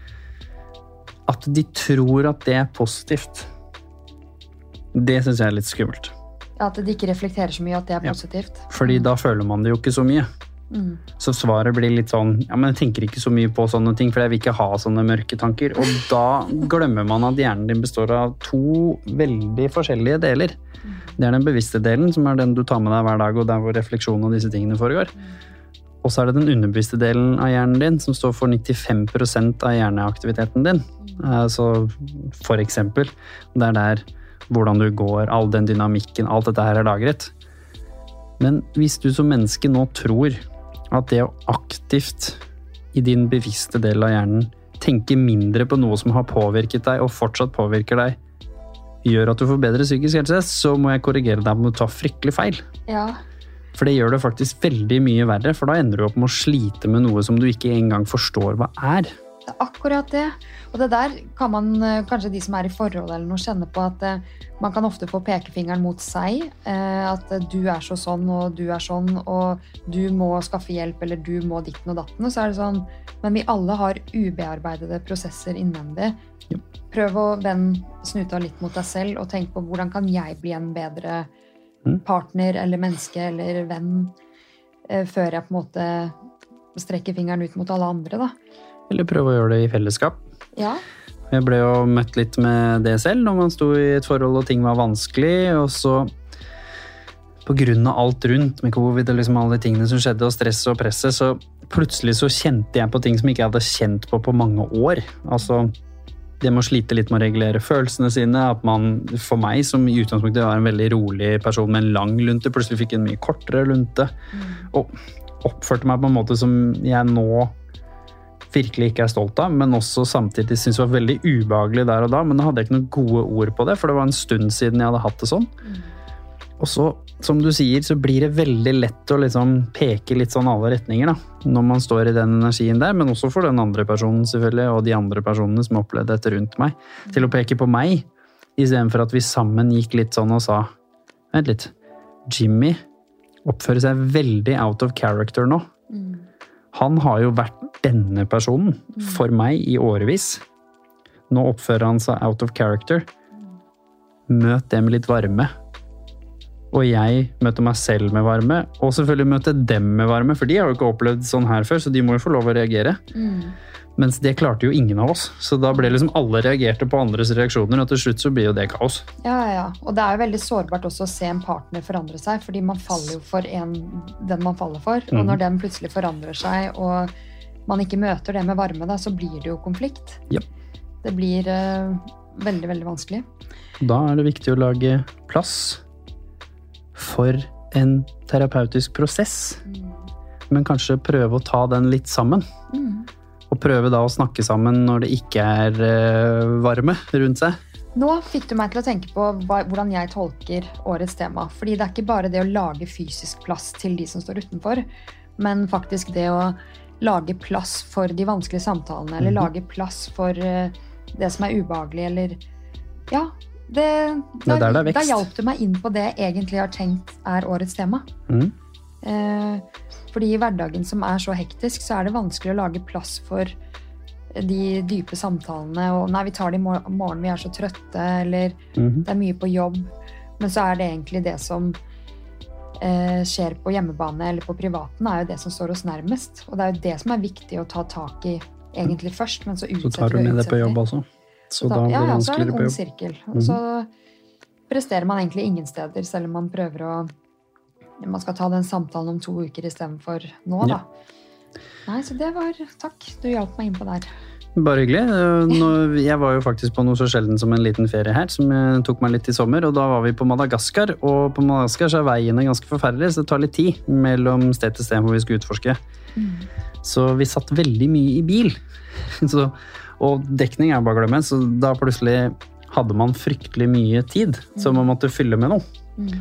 at de tror at det er positivt. Det syns jeg er litt skummelt. At de ikke reflekterer så mye, at det er Ja. positivt. Fordi da føler man det jo ikke så mye. Mm. Så svaret blir litt sånn ja, men jeg tenker ikke så mye på sånne ting, for jeg vil ikke ha sånne mørke tanker. Og da glemmer man at hjernen din består av to veldig forskjellige deler. Det er den bevisste delen, som er den du tar med deg hver dag, og der hvor refleksjon og disse tingene foregår. Og så er det den underbevisste delen av hjernen din, som står for 95% av hjerneaktiviteten din. Så for eksempel, det er der hvordan du går, all den dynamikken, alt dette her er lagret. Men hvis du som menneske nå tror at det å aktivt i din bevisste del av hjernen tenke mindre på noe som har påvirket deg, og fortsatt påvirker deg, gjør at du får bedre psykisk helse, så må jeg korrigere deg om du tar fryktelig feil. Ja. For det gjør det faktisk veldig mye verre, for da ender du opp med å slite med noe som du ikke engang forstår hva er. Det er akkurat det. Og det der kan man, eh, kanskje de som er i forhold eller noe, kjenne på at eh, man kan ofte få pekefingeren mot seg. eh, At du er så sånn, og du er sånn, og du må skaffe hjelp, eller du må ditten og datten. Og så er det sånn Men vi alle har ubearbeidede prosesser innvendig. Prøv å vende snuta litt mot deg selv, og tenk på hvordan kan jeg bli en bedre Mm. partner eller menneske eller venn før jeg på en måte strekker fingeren ut mot alle andre, da. Eller prøve å gjøre det i fellesskap. Ja. Jeg ble jo møtt litt med det selv når man sto i et forhold og ting var vanskelig. Og så av alt rundt med covid og liksom alle de tingene som skjedde, og stresset og presset, så plutselig så kjente jeg på ting som ikke jeg hadde kjent på på mange år. Altså det med å slite litt med å regulere følelsene sine. At man, for meg som i utgangspunktet var en veldig rolig person med en lang lunte, plutselig fikk en mye kortere lunte. Og oppførte meg på en måte som jeg nå virkelig ikke er stolt av, men også samtidig syntes var veldig ubehagelig der og da. Men da hadde jeg ikke noen gode ord på det, for det var en stund siden jeg hadde hatt det sånn. Og så, som du sier, så blir det veldig lett å liksom peke litt sånn alle retninger, da. Når man står i den energien der, men også for den andre personen, selvfølgelig, og de andre personene som opplevde dette rundt meg. Til å peke på meg, istedenfor at vi sammen gikk litt sånn og sa Vent litt. Jimmy oppfører seg veldig out of character nå. Han har jo vært denne personen for meg i årevis. Nå oppfører han seg out of character. Møt det med litt varme. Og jeg møter meg selv med varme, og selvfølgelig møter dem med varme, for de har jo ikke opplevd sånn her før, så de må jo få lov å reagere. Mens det klarte jo ingen av oss, så da ble liksom alle reagerte på andres reaksjoner, og til slutt så blir jo det kaos. Ja, ja. Og det er jo veldig sårbart også å se en partner forandre seg, fordi man faller jo for en, den man faller for. Og Mhm. når den plutselig forandrer seg, og man ikke møter det med varme, da, så blir det jo konflikt. Ja. Det blir uh, veldig, veldig vanskelig. Da er det viktig å lage plass for en terapeutisk prosess, men kanskje prøve å ta den litt sammen. Mm. Og prøve da å snakke sammen når det ikke er eh, varme rundt seg. Nå fikk du meg til å tenke på hva, hvordan jeg tolker årets tema. Fordi det er ikke bare det å lage fysisk plass til de som står utenfor, men faktisk det å lage plass for de vanskelige samtalene, eller Mhm. lage plass for eh, det som er ubehagelig, eller Ja. Det, Det der det er Da hjalp du meg inn på det jeg egentlig har tenkt er årets tema. Mm. Eh, fordi i hverdagen som er så hektisk, så er det vanskelig å lage plass for de dype samtalene. Og nei, vi tar det i morgen, vi er så trøtte, eller Mhm. det er mye på jobb. Men så er det egentlig det som eh, skjer på hjemmebane eller på privaten, er jo det som står oss nærmest. Og det er jo det som er viktig å ta tak i egentlig først, men så Så tar du med det på jobb altså? Så Da- da blir ja, det ja, så er det en ung ond sirkel. Og så presterer man egentlig ingen steder, selv om man prøver å Man skal ta den samtalen om to uker istedenfor nå, da. Nei, så det var Takk. Du hjalp meg inn på der. Bare hyggelig. Eh, jeg var jo faktisk på noe så sjelden som en liten ferie her, som tok meg litt i sommer. Og da var vi på Madagaskar, og på Madagaskar så er veiene ganske forferdelige, så det tar litt tid mellom sted til sted hvor vi skulle utforske. Så vi satt veldig mye i bil. Så, og dekning er bare å glemme, så da plutselig hadde man fryktelig mye tid som man måtte fylle med noe. Mm.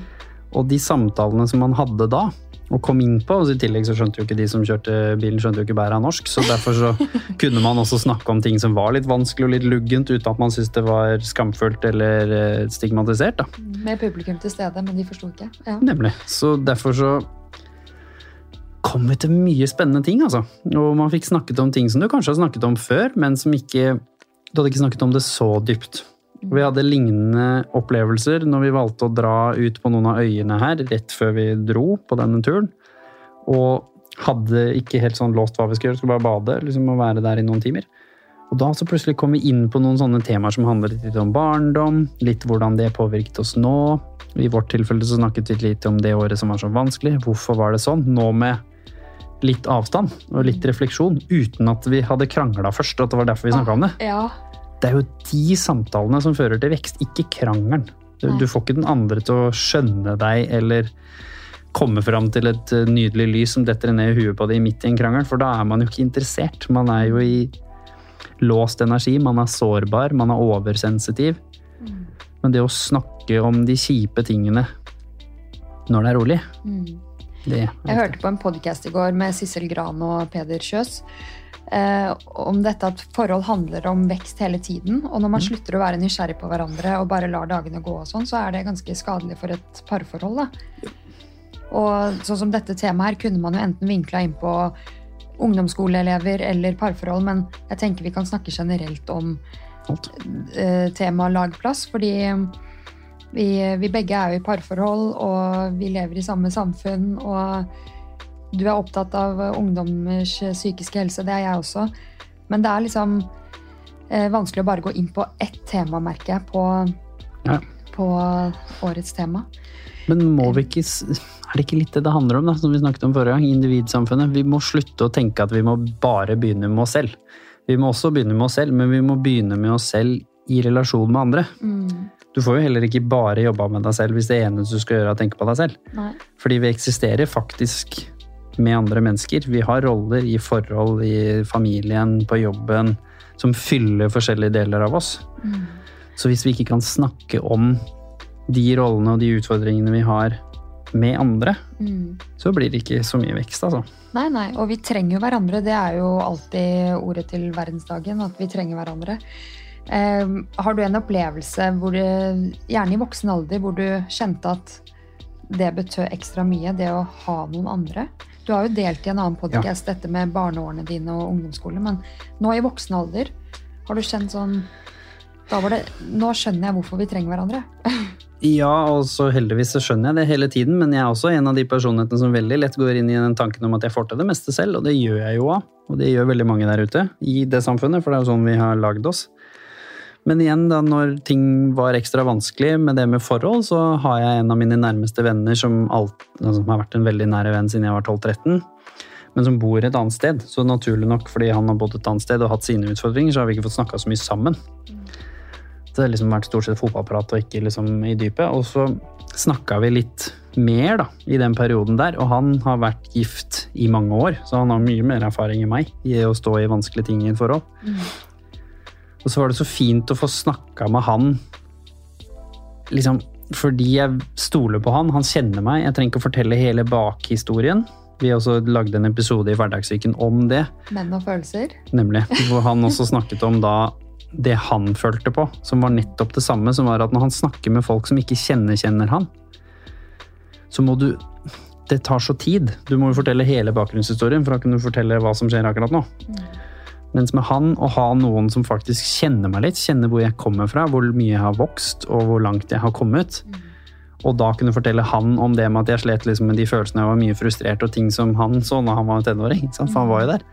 Og de samtalene som man hadde da, og kom inn på, og i tillegg så skjønte jo ikke de som kjørte bilen, skjønte jo ikke bæret av norsk, så derfor så kunne man også snakke om ting som var litt vanskelig og litt luggent, uten at man syntes det var skamfullt eller eh, stigmatisert. da. Med publikum til stede, men de forsto ikke. Ja. Nemlig. Så derfor så kom vi til mye spennende ting, altså. Og man fikk snakket om ting som du kanskje har snakket om før, men som ikke Du hadde ikke snakket om det så dypt. Vi hadde lignende opplevelser når vi valgte å dra ut på noen av øyene her rett før vi dro på denne turen. Og hadde ikke helt sånn låst hva vi skulle gjøre, skulle bare bade liksom, og være der i noen timer. Og da så plutselig kom vi inn på noen sånne temaer som handlet litt om barndom, litt hvordan det påvirket oss nå. I vårt tilfelle så snakket vi litt om det året som var så vanskelig. Hvorfor var det sånn? Nå med litt avstand og litt refleksjon, uten at vi hadde krangla først. at det var derfor vi snakket om det. ja. Det er jo de samtalene som fører til vekst, ikke krangelen. Du, du får ikke den andre til å skjønne deg eller komme fram til et eh, nydelig lys som detter ned i huet på deg midt i en krangel, for da er man jo ikke interessert. Man er jo i låst energi, man er sårbar, man er oversensitiv. Mm. Men det å snakke om de kjipe tingene når det er rolig, Mm. det Jeg hørte på en podkast i går med Sissel Gran og Peder Kjøs om dette at forhold handler om vekst hele tiden. Og når man slutter å være nysgjerrig på hverandre og bare lar dagene gå, og sånn, så er det ganske skadelig for et parforhold. Da. Og sånn som dette temaet her kunne man jo enten vinkla inn på ungdomsskoleelever eller parforhold, men jeg tenker vi kan snakke generelt om eh, tema lagplass, fordi vi, vi begge er jo i parforhold, og vi lever i samme samfunn, og du er opptatt av ungdommers psykiske helse, det er jeg også. Men det er liksom eh, vanskelig å bare gå inn på ett tema, merker jeg, på, Ja. på årets tema. Men må vi ikke Er det ikke litt det det handler om, da, som vi snakket om forrige gang? Individsamfunnet. Vi må slutte å tenke at vi må bare begynne med oss selv. Vi må også begynne med oss selv, men vi må begynne med oss selv i relasjon med andre. Mm. Du får jo heller ikke bare jobba med deg selv hvis det eneste du skal gjøre er å tenke på deg selv. Nei. Fordi vi eksisterer faktisk med andre mennesker. Vi har roller i forhold, i familien, på jobben, som fyller forskjellige deler av oss. Mm. Så hvis vi ikke kan snakke om de rollene og de utfordringene vi har med andre, Mm. så blir det ikke så mye vekst, altså. Nei, nei, og vi trenger jo hverandre. Det er jo alltid ordet til verdensdagen, at vi trenger hverandre. Eh, har du en opplevelse, hvor det, gjerne i voksen alder, hvor du kjente at det betød ekstra mye, det å ha noen andre? Du har jo delt i en annen podkast dette med barneårene dine og ungdomsskole, men nå i voksen alder, har du kjent sånn da var det, Nå skjønner jeg hvorfor vi trenger hverandre. Ja, og så heldigvis så skjønner jeg det hele tiden, men jeg er også en av de personlighetene som veldig lett går inn i den tanken om at jeg får til det meste selv, og det gjør jeg jo òg. Og det gjør veldig mange der ute i det samfunnet, for det er jo sånn vi har lagd oss. Men igjen, da når ting var ekstra vanskelig med det med forhold, så har jeg en av mine nærmeste venner som, alt, altså, som har vært en veldig nære venn siden jeg var 12-13, men som bor et annet sted. Så naturlig nok, fordi han har bodd et annet sted og hatt sine utfordringer, så har vi ikke fått snakka så mye sammen. Det har liksom vært stort sett fotballprat og ikke liksom i dypet. Og så snakka vi litt mer da, i den perioden der, og han har vært gift i mange år, så han har mye mer erfaring enn meg i å stå i vanskelige ting i et forhold. Og så var det så fint å få snakka med han liksom fordi jeg stoler på han. Han kjenner meg. Jeg trenger ikke å fortelle hele bakhistorien. Vi har også lagd en episode i Hverdagssyken om det. Menn og følelser. Nemlig. Hvor han også snakket om da det han følte på, som var nettopp det samme. Som var at når han snakker med folk som ikke kjenner kjenner han, så må du Det tar så tid. Du må jo fortelle hele bakgrunnshistorien for å kunne fortelle hva som skjer akkurat nå. Mens med han, å ha noen som faktisk kjenner meg litt, kjenner hvor jeg kommer fra, hvor mye jeg har vokst og hvor langt jeg har kommet, og da kunne fortelle han om det med at jeg slet liksom med de følelsene jeg var mye frustrert og ting som han så da han var en tenåring. sant? For han var jo der.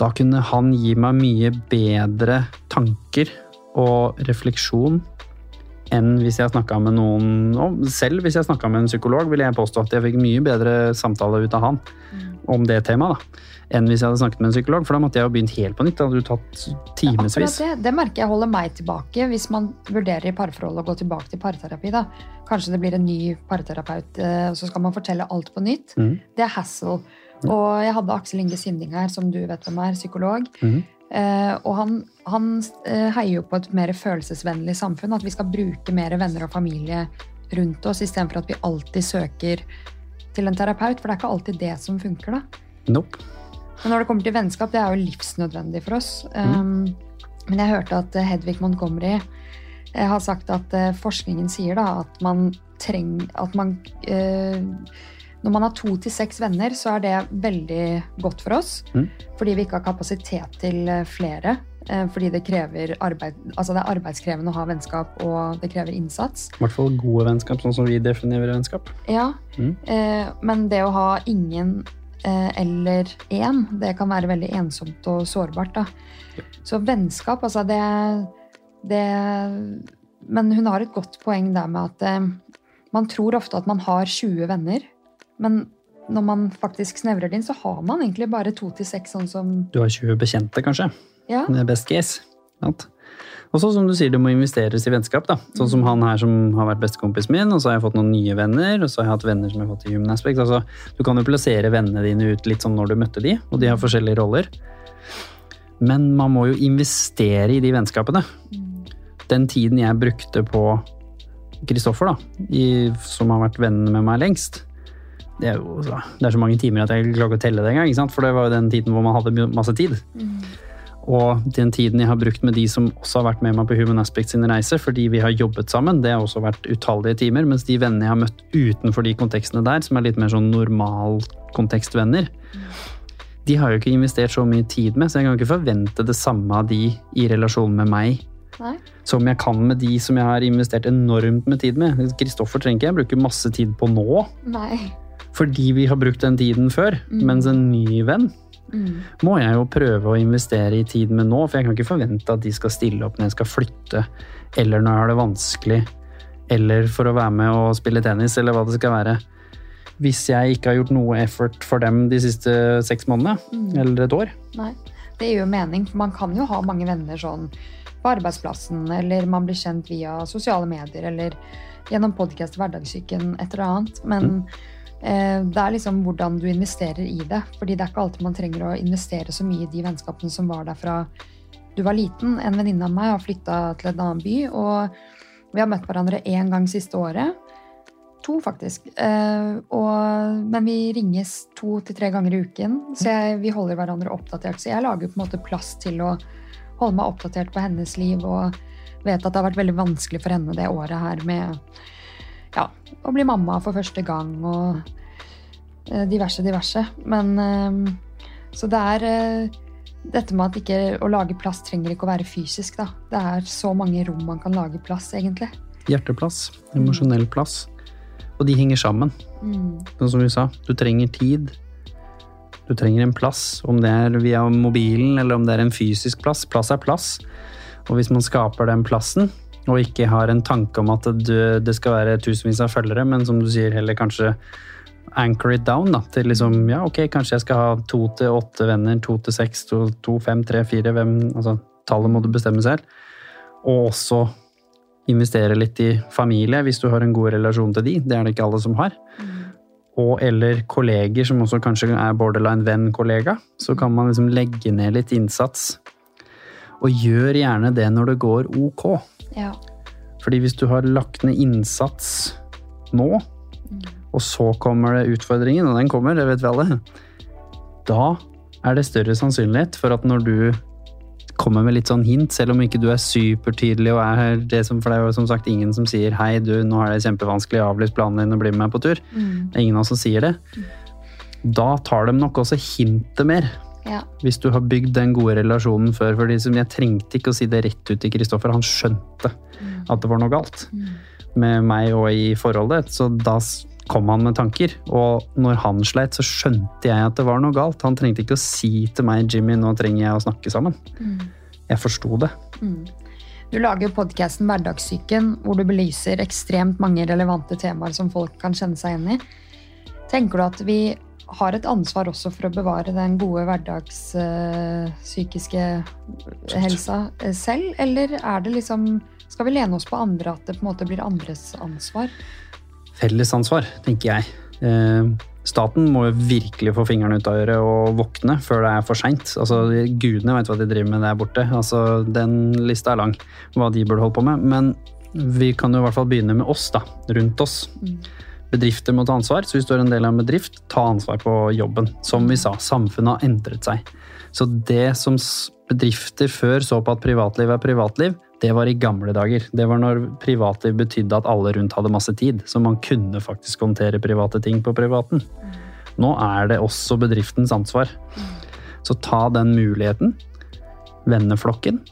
Da kunne han gi meg mye bedre tanker og refleksjon enn hvis jeg snakka med noen Selv hvis jeg snakka med en psykolog, ville jeg påstå at jeg fikk mye bedre samtale ut av han om det temaet da, enn hvis jeg hadde snakket med en psykolog. For da måtte jeg jo begynt helt på nytt. Da hadde du tatt timevis. Akkurat det, det merker jeg holder meg tilbake hvis man vurderer i parforhold å gå tilbake til parterapi. da. Kanskje det blir en ny parterapeut, eh, og så skal man fortelle alt på nytt. Mm. Det er hassle. Og jeg hadde Aksel Inge Sinding her, som du vet hvem er, psykolog. Mm. Uh, og han, han eh, heier jo på et mer følelsesvennlig samfunn. At vi skal bruke mer venner og familie rundt oss, istedenfor at vi alltid søker til en terapeut. For det er ikke alltid det som funker, da. Nope. Men når det kommer til vennskap, det er jo livsnødvendig for oss. Mm. men jeg hørte at eh, Hedvig Montgomery eh, har sagt at eh, forskningen sier da at man trenger At man Når man har to til seks venner, så er det veldig godt for oss. Mm. Fordi vi ikke har kapasitet til flere. Fordi det krever arbeid Altså det er arbeidskrevende å ha vennskap, og det krever innsats. I hvert fall gode vennskap, sånn som vi definerer vennskap. Ja, Mm. eh, men det å ha ingen eller én, det kan være veldig ensomt og sårbart. da. Så vennskap, altså det, det Men hun har et godt poeng der med at eh, man tror ofte at man har 20 venner, men når man faktisk snevrer det inn, så har man egentlig bare to til seks, sånn som Du har 20 bekjente, kanskje. Ja. Best case. Sant? Og så som du sier, det må investeres i vennskap. da. Sånn som han her som har vært bestekompisen min, og så har jeg fått noen nye venner, og så har jeg hatt venner som jeg har fått i Human Aspect. Altså, du kan jo plassere vennene dine ut litt sånn når du møtte de, og de har forskjellige roller. Men man må jo investere i de vennskapene. Den tiden jeg brukte på Kristoffer, da, i, som har vært vennene med meg lengst, det er jo det er så mange timer at jeg ikke klarer å telle det engang. ikke? For det var jo den tiden hvor man hadde masse tid. Og den tiden jeg har brukt med de som også har vært med meg på Human Aspect sin reise, fordi vi har jobbet sammen, det har også vært utallige timer. Mens de vennene jeg har møtt utenfor de kontekstene der, som er litt mer sånn normalkontekstvenner, de har jo ikke investert så mye tid med, så jeg kan ikke forvente det samme av de i relasjon med meg Nei. som jeg kan med de som jeg har investert enormt med tid med. Kristoffer trenger ikke jeg bruke masse tid på nå. Nei. fordi vi har brukt den tiden før. Mm. Mens en ny venn Mm. må jeg jo prøve å investere i tid med nå, for jeg kan ikke forvente at de skal stille opp når jeg skal flytte, eller når jeg har det vanskelig, eller for å være med og spille tennis, eller hva det skal være. Hvis jeg ikke har gjort noe effort for dem de siste seks månedene, Mm. eller et år. Nei, det gir jo mening, for man kan jo ha mange venner sånn på arbeidsplassen, eller man blir kjent via sosiale medier, eller gjennom podkast Hverdagssyken, et eller annet. Men eh, det er liksom hvordan du investerer i det. Fordi det er ikke alltid man trenger å investere så mye i de vennskapene som var der fra du var liten. En venninne av meg har flytta til en annen by, og vi har møtt hverandre én gang siste året. To, faktisk. Eh, og, men vi ringes to til tre ganger i uken, så jeg, vi holder hverandre oppdatert. Så jeg lager på en måte plass til å holde meg oppdatert på hennes liv, og vet at det har vært veldig vanskelig for henne det året her med ja, å bli mamma for første gang og eh, diverse, diverse. Men eh, Så det er eh, dette med at ikke å lage plass trenger ikke å være fysisk, da. Det er så mange rom man kan lage plass, egentlig. Hjerteplass, emosjonell plass. Og de henger sammen. Mm. Sånn som vi sa, du trenger tid. Du trenger en plass, om det er via mobilen eller om det er en fysisk plass. Plass er plass. Og hvis man skaper den plassen, og ikke har en tanke om at du, det skal være tusenvis av følgere, men som du sier, heller kanskje anchor it down da, til liksom, ja, ok, kanskje jeg skal ha to til åtte venner, to til seks, to, to fem, tre, fire, hvem, altså tallet må du bestemme selv. Og også investere litt i familie, hvis du har en god relasjon til de. Det er det ikke alle som har og eller kolleger som også kanskje er borderline venn-kollega, så kan man liksom legge ned litt innsats. Og gjør gjerne det når det går ok. Ja. Fordi hvis du har lagt ned innsats nå, og så kommer det utfordringen, og den kommer, det vet vi alle, da er det større sannsynlighet for at når du kommer med litt sånn hint, selv om ikke du er supertydelig og er det som, for det er jo som sagt ingen som sier hei, du, nå er det kjempevanskelig, avlys planen din og bli med meg på tur. Mm. Det er ingen av oss som sier det. Da tar de nok også hintet mer. Ja. Hvis du har bygd den gode relasjonen før. For jeg trengte ikke å si det rett ut til Kristoffer. Han skjønte at det var noe galt med meg og i forholdet. Så da kom han med tanker. Og når han sleit, så skjønte jeg at det var noe galt. Han trengte ikke å si til meg, Jimmy, nå trenger jeg å snakke sammen. Jeg forsto det. Mm. Du lager podkasten Hverdagssyken, hvor du belyser ekstremt mange relevante temaer som folk kan kjenne seg igjen i. Tenker du at vi har et ansvar også for å bevare den gode hverdagspsykiske helsa uh, selv, eller er det liksom Skal vi lene oss på andre, at det på en måte blir andres ansvar? Felles ansvar, tenker jeg. Uh, Staten må jo virkelig få fingrene ut av øret og våkne før det er for seint. Altså, gudene vet hva de driver med der borte. Altså, den lista er lang, hva de burde holde på med. Men vi kan jo i hvert fall begynne med oss, da. Rundt oss. Bedrifter må ta ansvar, så hvis du er en del av en bedrift, ta ansvar på jobben. Som vi sa, samfunnet har endret seg. Så det som bedrifter før så på at privatliv er privatliv, det var i gamle dager. Det var når privatliv betydde at alle rundt hadde masse tid, så man kunne faktisk håndtere private ting på privaten. Nå er det også bedriftens ansvar. Så ta den muligheten. Venneflokken.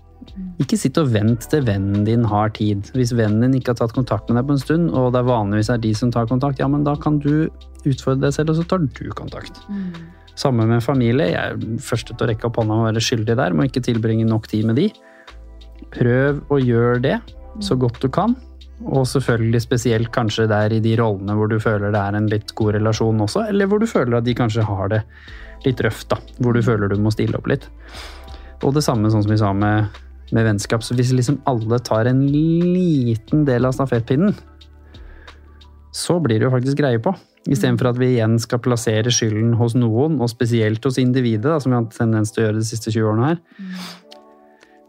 Ikke sitt og vent til vennen din har tid. Hvis vennen din ikke har tatt kontakt med deg på en stund, og det er vanligvis er de som tar kontakt, ja, men da kan du utfordre deg selv, og så tar du kontakt. Samme med familie. Jeg er første til å rekke opp hånda og være skyldig der. Må ikke tilbringe nok tid med de. Prøv å gjøre det så godt du kan. Og selvfølgelig spesielt kanskje der i de rollene hvor du føler det er en litt god relasjon også, eller hvor du føler at de kanskje har det litt røft, da. Hvor du føler du må stille opp litt. Og det samme sånn som vi sa med, med vennskap. Så hvis liksom alle tar en liten del av stafettpinnen, så blir det jo faktisk greie på. Istedenfor at vi igjen skal plassere skylden hos noen, og spesielt hos individet, da, som vi har hatt tendens til å gjøre de siste 20 årene her.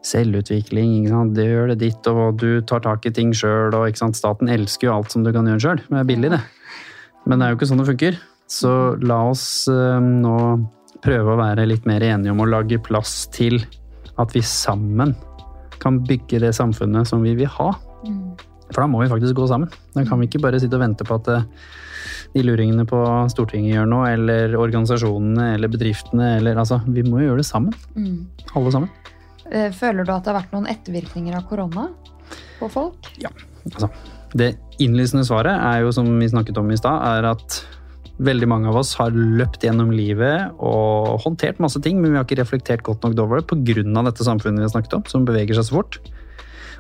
Selvutvikling, det gjør det ditt, og du tar tak i ting sjøl. Staten elsker jo alt som du kan gjøre sjøl. Det er billig, det. Men det er jo ikke sånn det funker. Så la oss eh, nå prøve å være litt mer enige om å lage plass til at vi sammen kan bygge det samfunnet som vi vil ha. For da må vi faktisk gå sammen. Da kan vi ikke bare sitte og vente på at eh, de luringene på Stortinget gjør noe, eller organisasjonene eller bedriftene. Eller, altså, vi må jo gjøre det sammen. Mm. Alle sammen. Eh, Føler du at det har vært noen ettervirkninger av korona på folk? Altså, det innlysende svaret er jo, som vi snakket om i stad, er at Veldig mange av oss har løpt gjennom livet og håndtert masse ting, men vi har ikke reflektert godt nok over det pga. dette samfunnet vi har snakket om, som beveger seg så fort.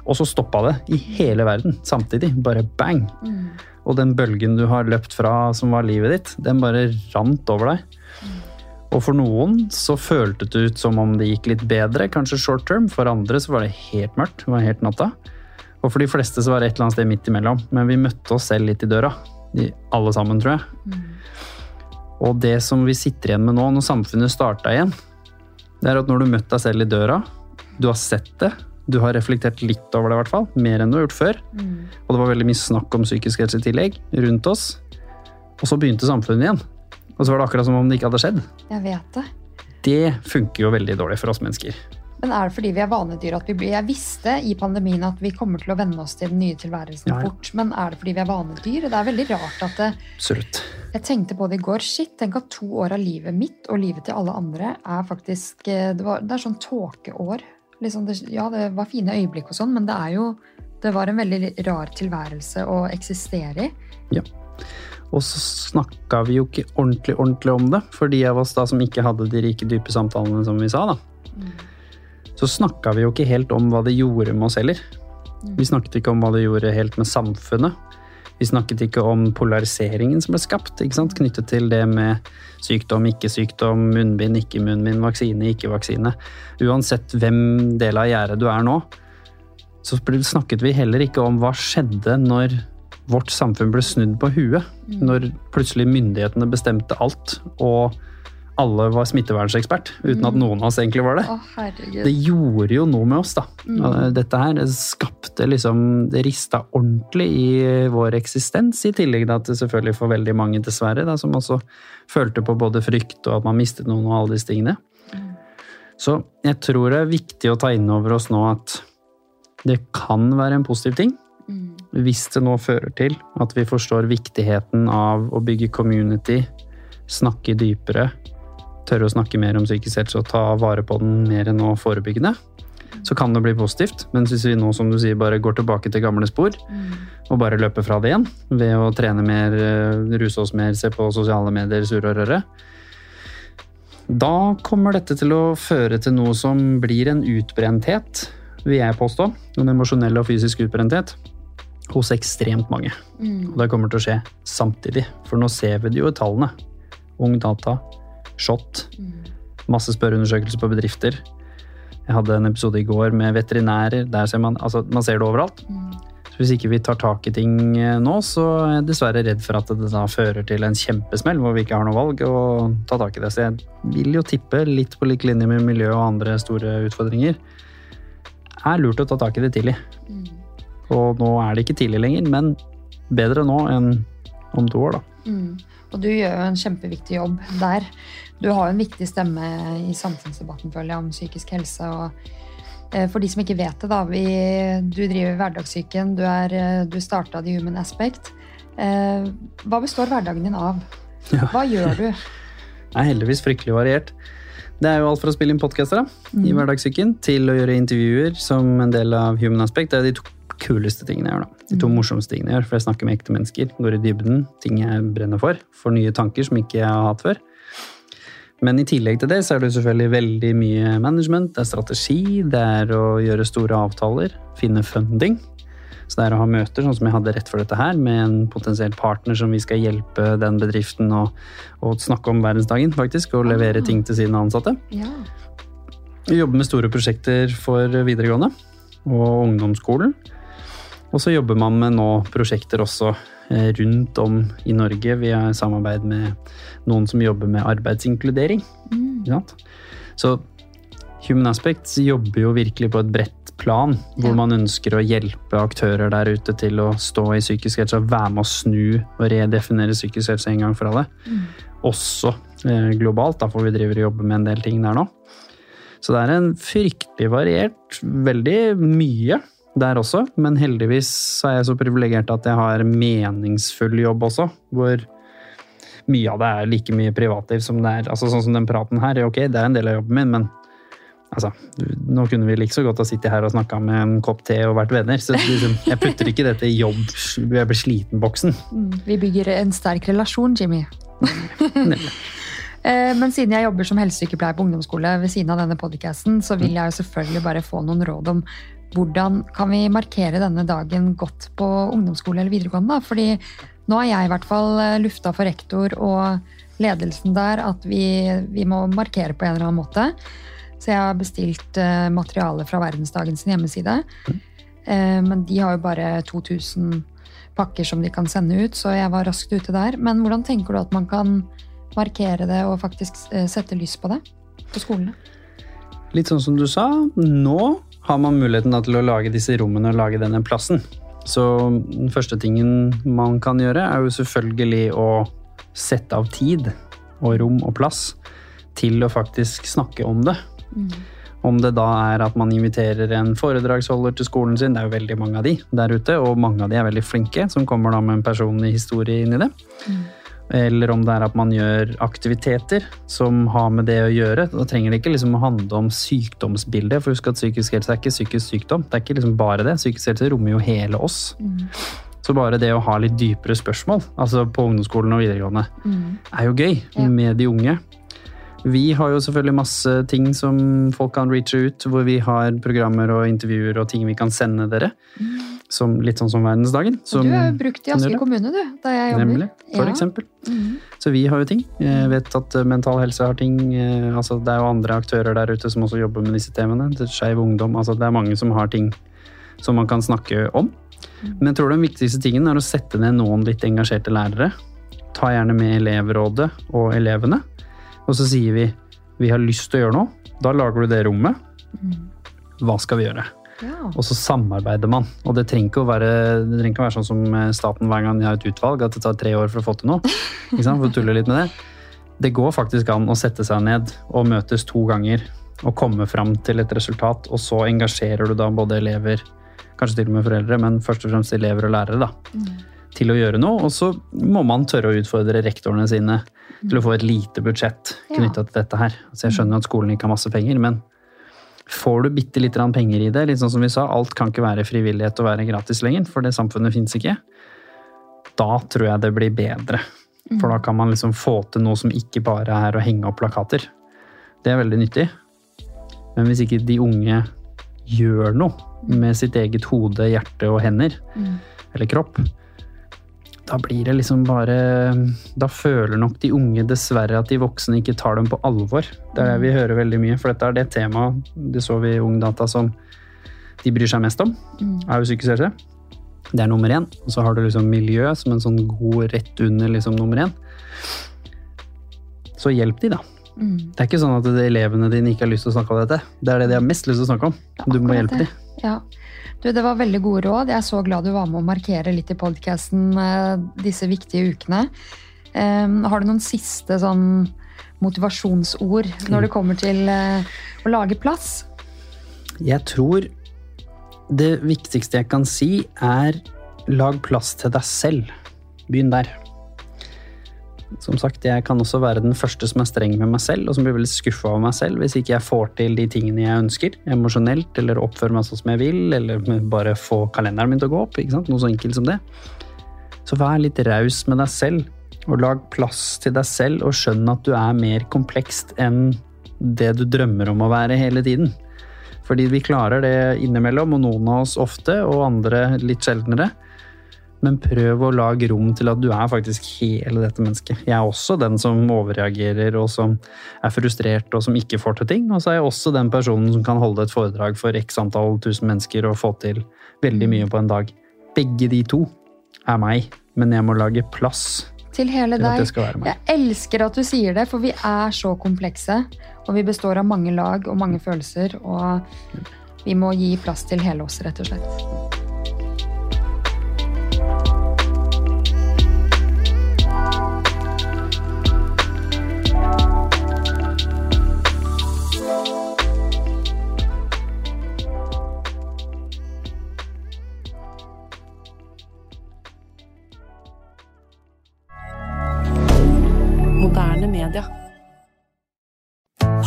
Og så stoppa det i hele verden samtidig. Bare bang! Mm. Og den bølgen du har løpt fra som var livet ditt, den bare rant over deg. Og for noen så føltes det ut som om det gikk litt bedre, kanskje short term. For andre så var det helt mørkt. Det var helt natta. Og for de fleste så var det et eller annet sted midt imellom. Men vi møtte oss selv litt i døra. De, alle sammen, tror jeg. Og det som vi sitter igjen med nå, når samfunnet starta igjen, det er at når du møtte deg selv i døra, du har sett det, du har reflektert litt over det i hvert fall, mer enn du har gjort før, Mm. og det var veldig mye snakk om psykisk helse i tillegg rundt oss, og så begynte samfunnet igjen. Og så var det akkurat som om det ikke hadde skjedd. Jeg vet det. Det funker jo veldig dårlig for oss mennesker. Men er det fordi vi er vanedyr at vi blir Jeg visste i pandemien at vi kommer til å venne oss til den nye tilværelsen Ja, ja. fort. Men er det fordi vi er vanedyr? Det er veldig rart at det, Absolutt. Jeg tenkte på det i går. Shit, tenk at to år av livet mitt og livet til alle andre er faktisk eh, Det, var, det er sånn tåkeår. Liksom det, ja, det var fine øyeblikk og sånn, men det er jo Det var en veldig rar tilværelse å eksistere i. Ja. Og så snakka vi jo ikke ordentlig, ordentlig om det, for de av oss da som ikke hadde de rike, dype samtalene som vi sa, da. Så snakka vi jo ikke helt om hva det gjorde med oss heller. Vi snakket ikke om hva det gjorde helt med samfunnet. Vi snakket ikke om polariseringen som ble skapt, knyttet til det med sykdom, ikke sykdom, munnbind, ikke munnbind, vaksine, ikke vaksine. Uansett hvem del av gjerdet du er nå, så snakket vi heller ikke om hva skjedde når vårt samfunn ble snudd på huet. Når plutselig myndighetene bestemte alt, og alle var smittevernsekspert, uten at noen av oss egentlig var det. Å. Det gjorde jo noe med oss, da. Dette her det skapte liksom Det rista ordentlig i vår eksistens, i tillegg til at det selvfølgelig for veldig mange, dessverre, da, som også følte på både frykt og at man mistet noen og alle disse tingene. Så jeg tror det er viktig å ta inn over oss nå at det kan være en positiv ting. Mm. Hvis det nå fører til at vi forstår viktigheten av å bygge community, snakke dypere, tørre å snakke mer om psykisk helse og ta vare på den mer enn å forebyggende, så kan det bli positivt. Men hvis vi nå, som du sier, bare går tilbake til gamle spor Mm. og bare løper fra det igjen ved å trene mer, eh, ruse oss mer, se på sosiale medier, surre og røre, da kommer dette til å føre til noe som blir en utbrenthet, vil jeg påstå. En emosjonell og fysisk utbrenthet hos ekstremt mange. Mm. Og det kommer til å skje samtidig, for nå ser vi det jo i tallene. Ung data, shot, Mm. masse spørreundersøkelser på bedrifter. Jeg hadde en episode i går med veterinærer. Der ser man, altså, man ser det overalt. Mm. Så hvis ikke vi tar tak i ting eh, nå, så er jeg dessverre redd for at det da fører til en kjempesmell hvor vi ikke har noe valg å ta tak i det. Så jeg vil jo tippe, litt på lik linje med miljø og andre store utfordringer, er lurt å ta tak i det tidlig. Mm. Og nå er det ikke tidlig lenger, men bedre nå enn om to år, da. Mm. Og du gjør jo en kjempeviktig jobb der. Du har jo en viktig stemme i samfunnsdebatten føler jeg, om psykisk helse. og eh, For de som ikke vet det, da. Vi, du driver Hverdagssyken. Du, er, eh, du starta The Human Aspect. Eh, Hva består hverdagen din av? Hva gjør du? Det er heldigvis fryktelig variert. Det er jo alt fra å spille inn podkaster i hverdagssyken til å gjøre intervjuer som en del av Human Aspect. Det er de to kuleste tingene jeg gjør. da. De to morsomste tingene jeg gjør, for jeg snakker med ekte mennesker. Går i dybden, ting jeg brenner for. Får nye tanker som ikke jeg har hatt før. Men i tillegg til det så er det selvfølgelig veldig mye management. Det er strategi, det er å gjøre store avtaler, finne funding. Så det er å ha møter, sånn som jeg hadde rett for dette her, med en potensiell partner som vi skal hjelpe den bedriften å og snakke om verdensdagen, faktisk, og levere Ah. ting til sine ansatte. Ja. Vi jobber med store prosjekter for videregående og ungdomsskolen. Og så jobber man med nå prosjekter også eh, rundt om i Norge. Vi har samarbeid med noen som jobber med arbeidsinkludering. Mm. Så Human Aspects jobber jo virkelig på et bredt plan, hvor Ja. man ønsker å hjelpe aktører der ute til å stå i psykisk helse og være med å snu og redefinere psykisk helse en gang for alle. Mm. Også eh, globalt, da, for vi driver og jobber med en del ting der nå. Så det er en fryktelig variert, veldig mye der også, men heldigvis er jeg så privilegert at jeg har meningsfull jobb også, hvor mye av det er like mye privatliv som det er altså Sånn som den praten her, ok, det er en del av jobben min, men Altså, nå kunne vi like så godt ha sittet her og snakka med en kopp te og vært venner. Så liksom, jeg putter ikke dette i jobb, jeg blir sliten-boksen. Mm, vi bygger en sterk relasjon, Jimmy. Eh, men siden jeg jobber som helsesykepleier på ungdomsskole ved siden av denne podcasten, så vil jeg jo selvfølgelig bare få noen råd om hvordan kan vi markere denne dagen godt på ungdomsskole eller videregående. Fordi nå har jeg i hvert fall eh, lufta for rektor og ledelsen der at vi, vi må markere på en eller annen måte. Så jeg har bestilt eh, materiale fra Verdensdagens hjemmeside. Men de har jo bare 2000 pakker som de kan sende ut, så jeg var raskt ute der. Men hvordan tenker du at man kan markere det og faktisk eh, sette lys på det på skolene? Litt sånn som du sa, nå har man muligheten til å lage disse rommene og lage denne plassen. Så den første tingen man kan gjøre, er jo selvfølgelig å sette av tid og rom og plass til å faktisk snakke om det. Mm. Om det da er at man inviterer en foredragsholder til skolen sin, det er jo veldig mange av de der ute, og mange av de er veldig flinke, som kommer da med en personlig historie inn i det. Mm. Eller om det er at man gjør aktiviteter som har med det å gjøre. Da trenger det ikke liksom å handle om sykdomsbildet, for husk at psykisk helse er ikke psykisk sykdom. Det er ikke liksom bare det. Psykisk helse rommer jo hele oss. Mm. Så bare det å ha litt dypere spørsmål, altså på ungdomsskolen og videregående, mm. er jo gøy ja. med de unge. Vi har jo selvfølgelig masse ting som folk kan reache ut, hvor vi har programmer og intervjuer og ting vi kan sende dere. Mm som, litt sånn som verdensdagen. Som, du er brukt i Asker kommune, du, da jeg jobber. Nemlig, for ja. eksempel. Mm. Så vi har jo ting. Jeg vet at eh, Mental Helse har ting. Eh, altså Det er jo andre aktører der ute som også jobber med disse temaene. Skeiv ungdom. altså Det er mange som har ting som man kan snakke om. Mm. Men jeg tror den viktigste tingen er å sette ned noen litt engasjerte lærere. Ta gjerne med elevrådet og elevene. Og så sier vi vi har lyst til å gjøre noe. Da lager du det rommet. Mm. Hva skal vi gjøre? Ja. Og så samarbeider man. Og det trenger ikke å være, ikke å være sånn som eh, staten hver gang de har et utvalg, at det tar tre år for å få til noe. Ikke sant? For å tulle litt med det. Det går faktisk an å sette seg ned og møtes to ganger og komme fram til et resultat, og så engasjerer du da både elever, kanskje til og med foreldre, men først og fremst elever og lærere, da, mm. til å gjøre noe. Og så må man tørre å utfordre rektorene sine til å få et lite budsjett knytta til dette her. Så jeg skjønner at skolen ikke har masse penger, men Får du bitte litt penger i det, litt sånn som vi sa, alt kan ikke være frivillighet og være gratis lenger, for det samfunnet fins ikke. Da tror jeg det blir bedre. For da kan man liksom få til noe som ikke bare er å henge opp plakater. Det er veldig nyttig. Men hvis ikke de unge gjør noe med sitt eget hode, hjerte og hender, mm. eller kropp, da blir det liksom bare Da føler nok de unge dessverre at de voksne ikke tar dem på alvor. Det er det vi hører veldig mye, for dette er det temaet det så vi i Ungdata som de bryr seg mest om. Mm. er jo psykisk helse. Det er nummer én. Og så har du liksom miljø som en sånn god rett under liksom nummer én. Så hjelp de, da. Mm. Det er ikke sånn at elevene dine ikke har lyst til å snakke om dette. Det er det de har mest lyst til å snakke om. Du må hjelpe dem. Ja. Du, Det var veldig gode råd. Jeg er så glad du var med å markere litt i podkasten eh, disse viktige ukene. Um, har du noen siste sånn motivasjonsord når det kommer til uh, å lage plass? Jeg tror det viktigste jeg kan si, er lag plass til deg selv. Begynn der. Som sagt, jeg kan også være den første som er streng med meg selv, og som blir veldig skuffa over meg selv hvis ikke jeg får til de tingene jeg ønsker, emosjonelt, eller oppfører meg sånn som jeg vil, eller bare få kalenderen min til å gå opp. Noe så enkelt som det. Så vær litt raus med deg selv, og lag plass til deg selv, og skjønn at du er mer komplekst enn det du drømmer om å være hele tiden. Fordi vi klarer det innimellom, og noen av oss ofte, og andre litt sjeldnere. Men prøv å lage rom til at du er faktisk hele dette mennesket. Jeg er også den som overreagerer og som er frustrert og som ikke får til ting. Og så er jeg også den personen som kan holde et foredrag for x antall tusen mennesker og få til veldig mye på en dag. Begge de to er meg, men jeg må lage plass til hele deg. Jeg elsker at du sier det, for vi er så komplekse. Og vi består av mange lag og mange følelser, og vi må gi plass til hele oss, rett og slett.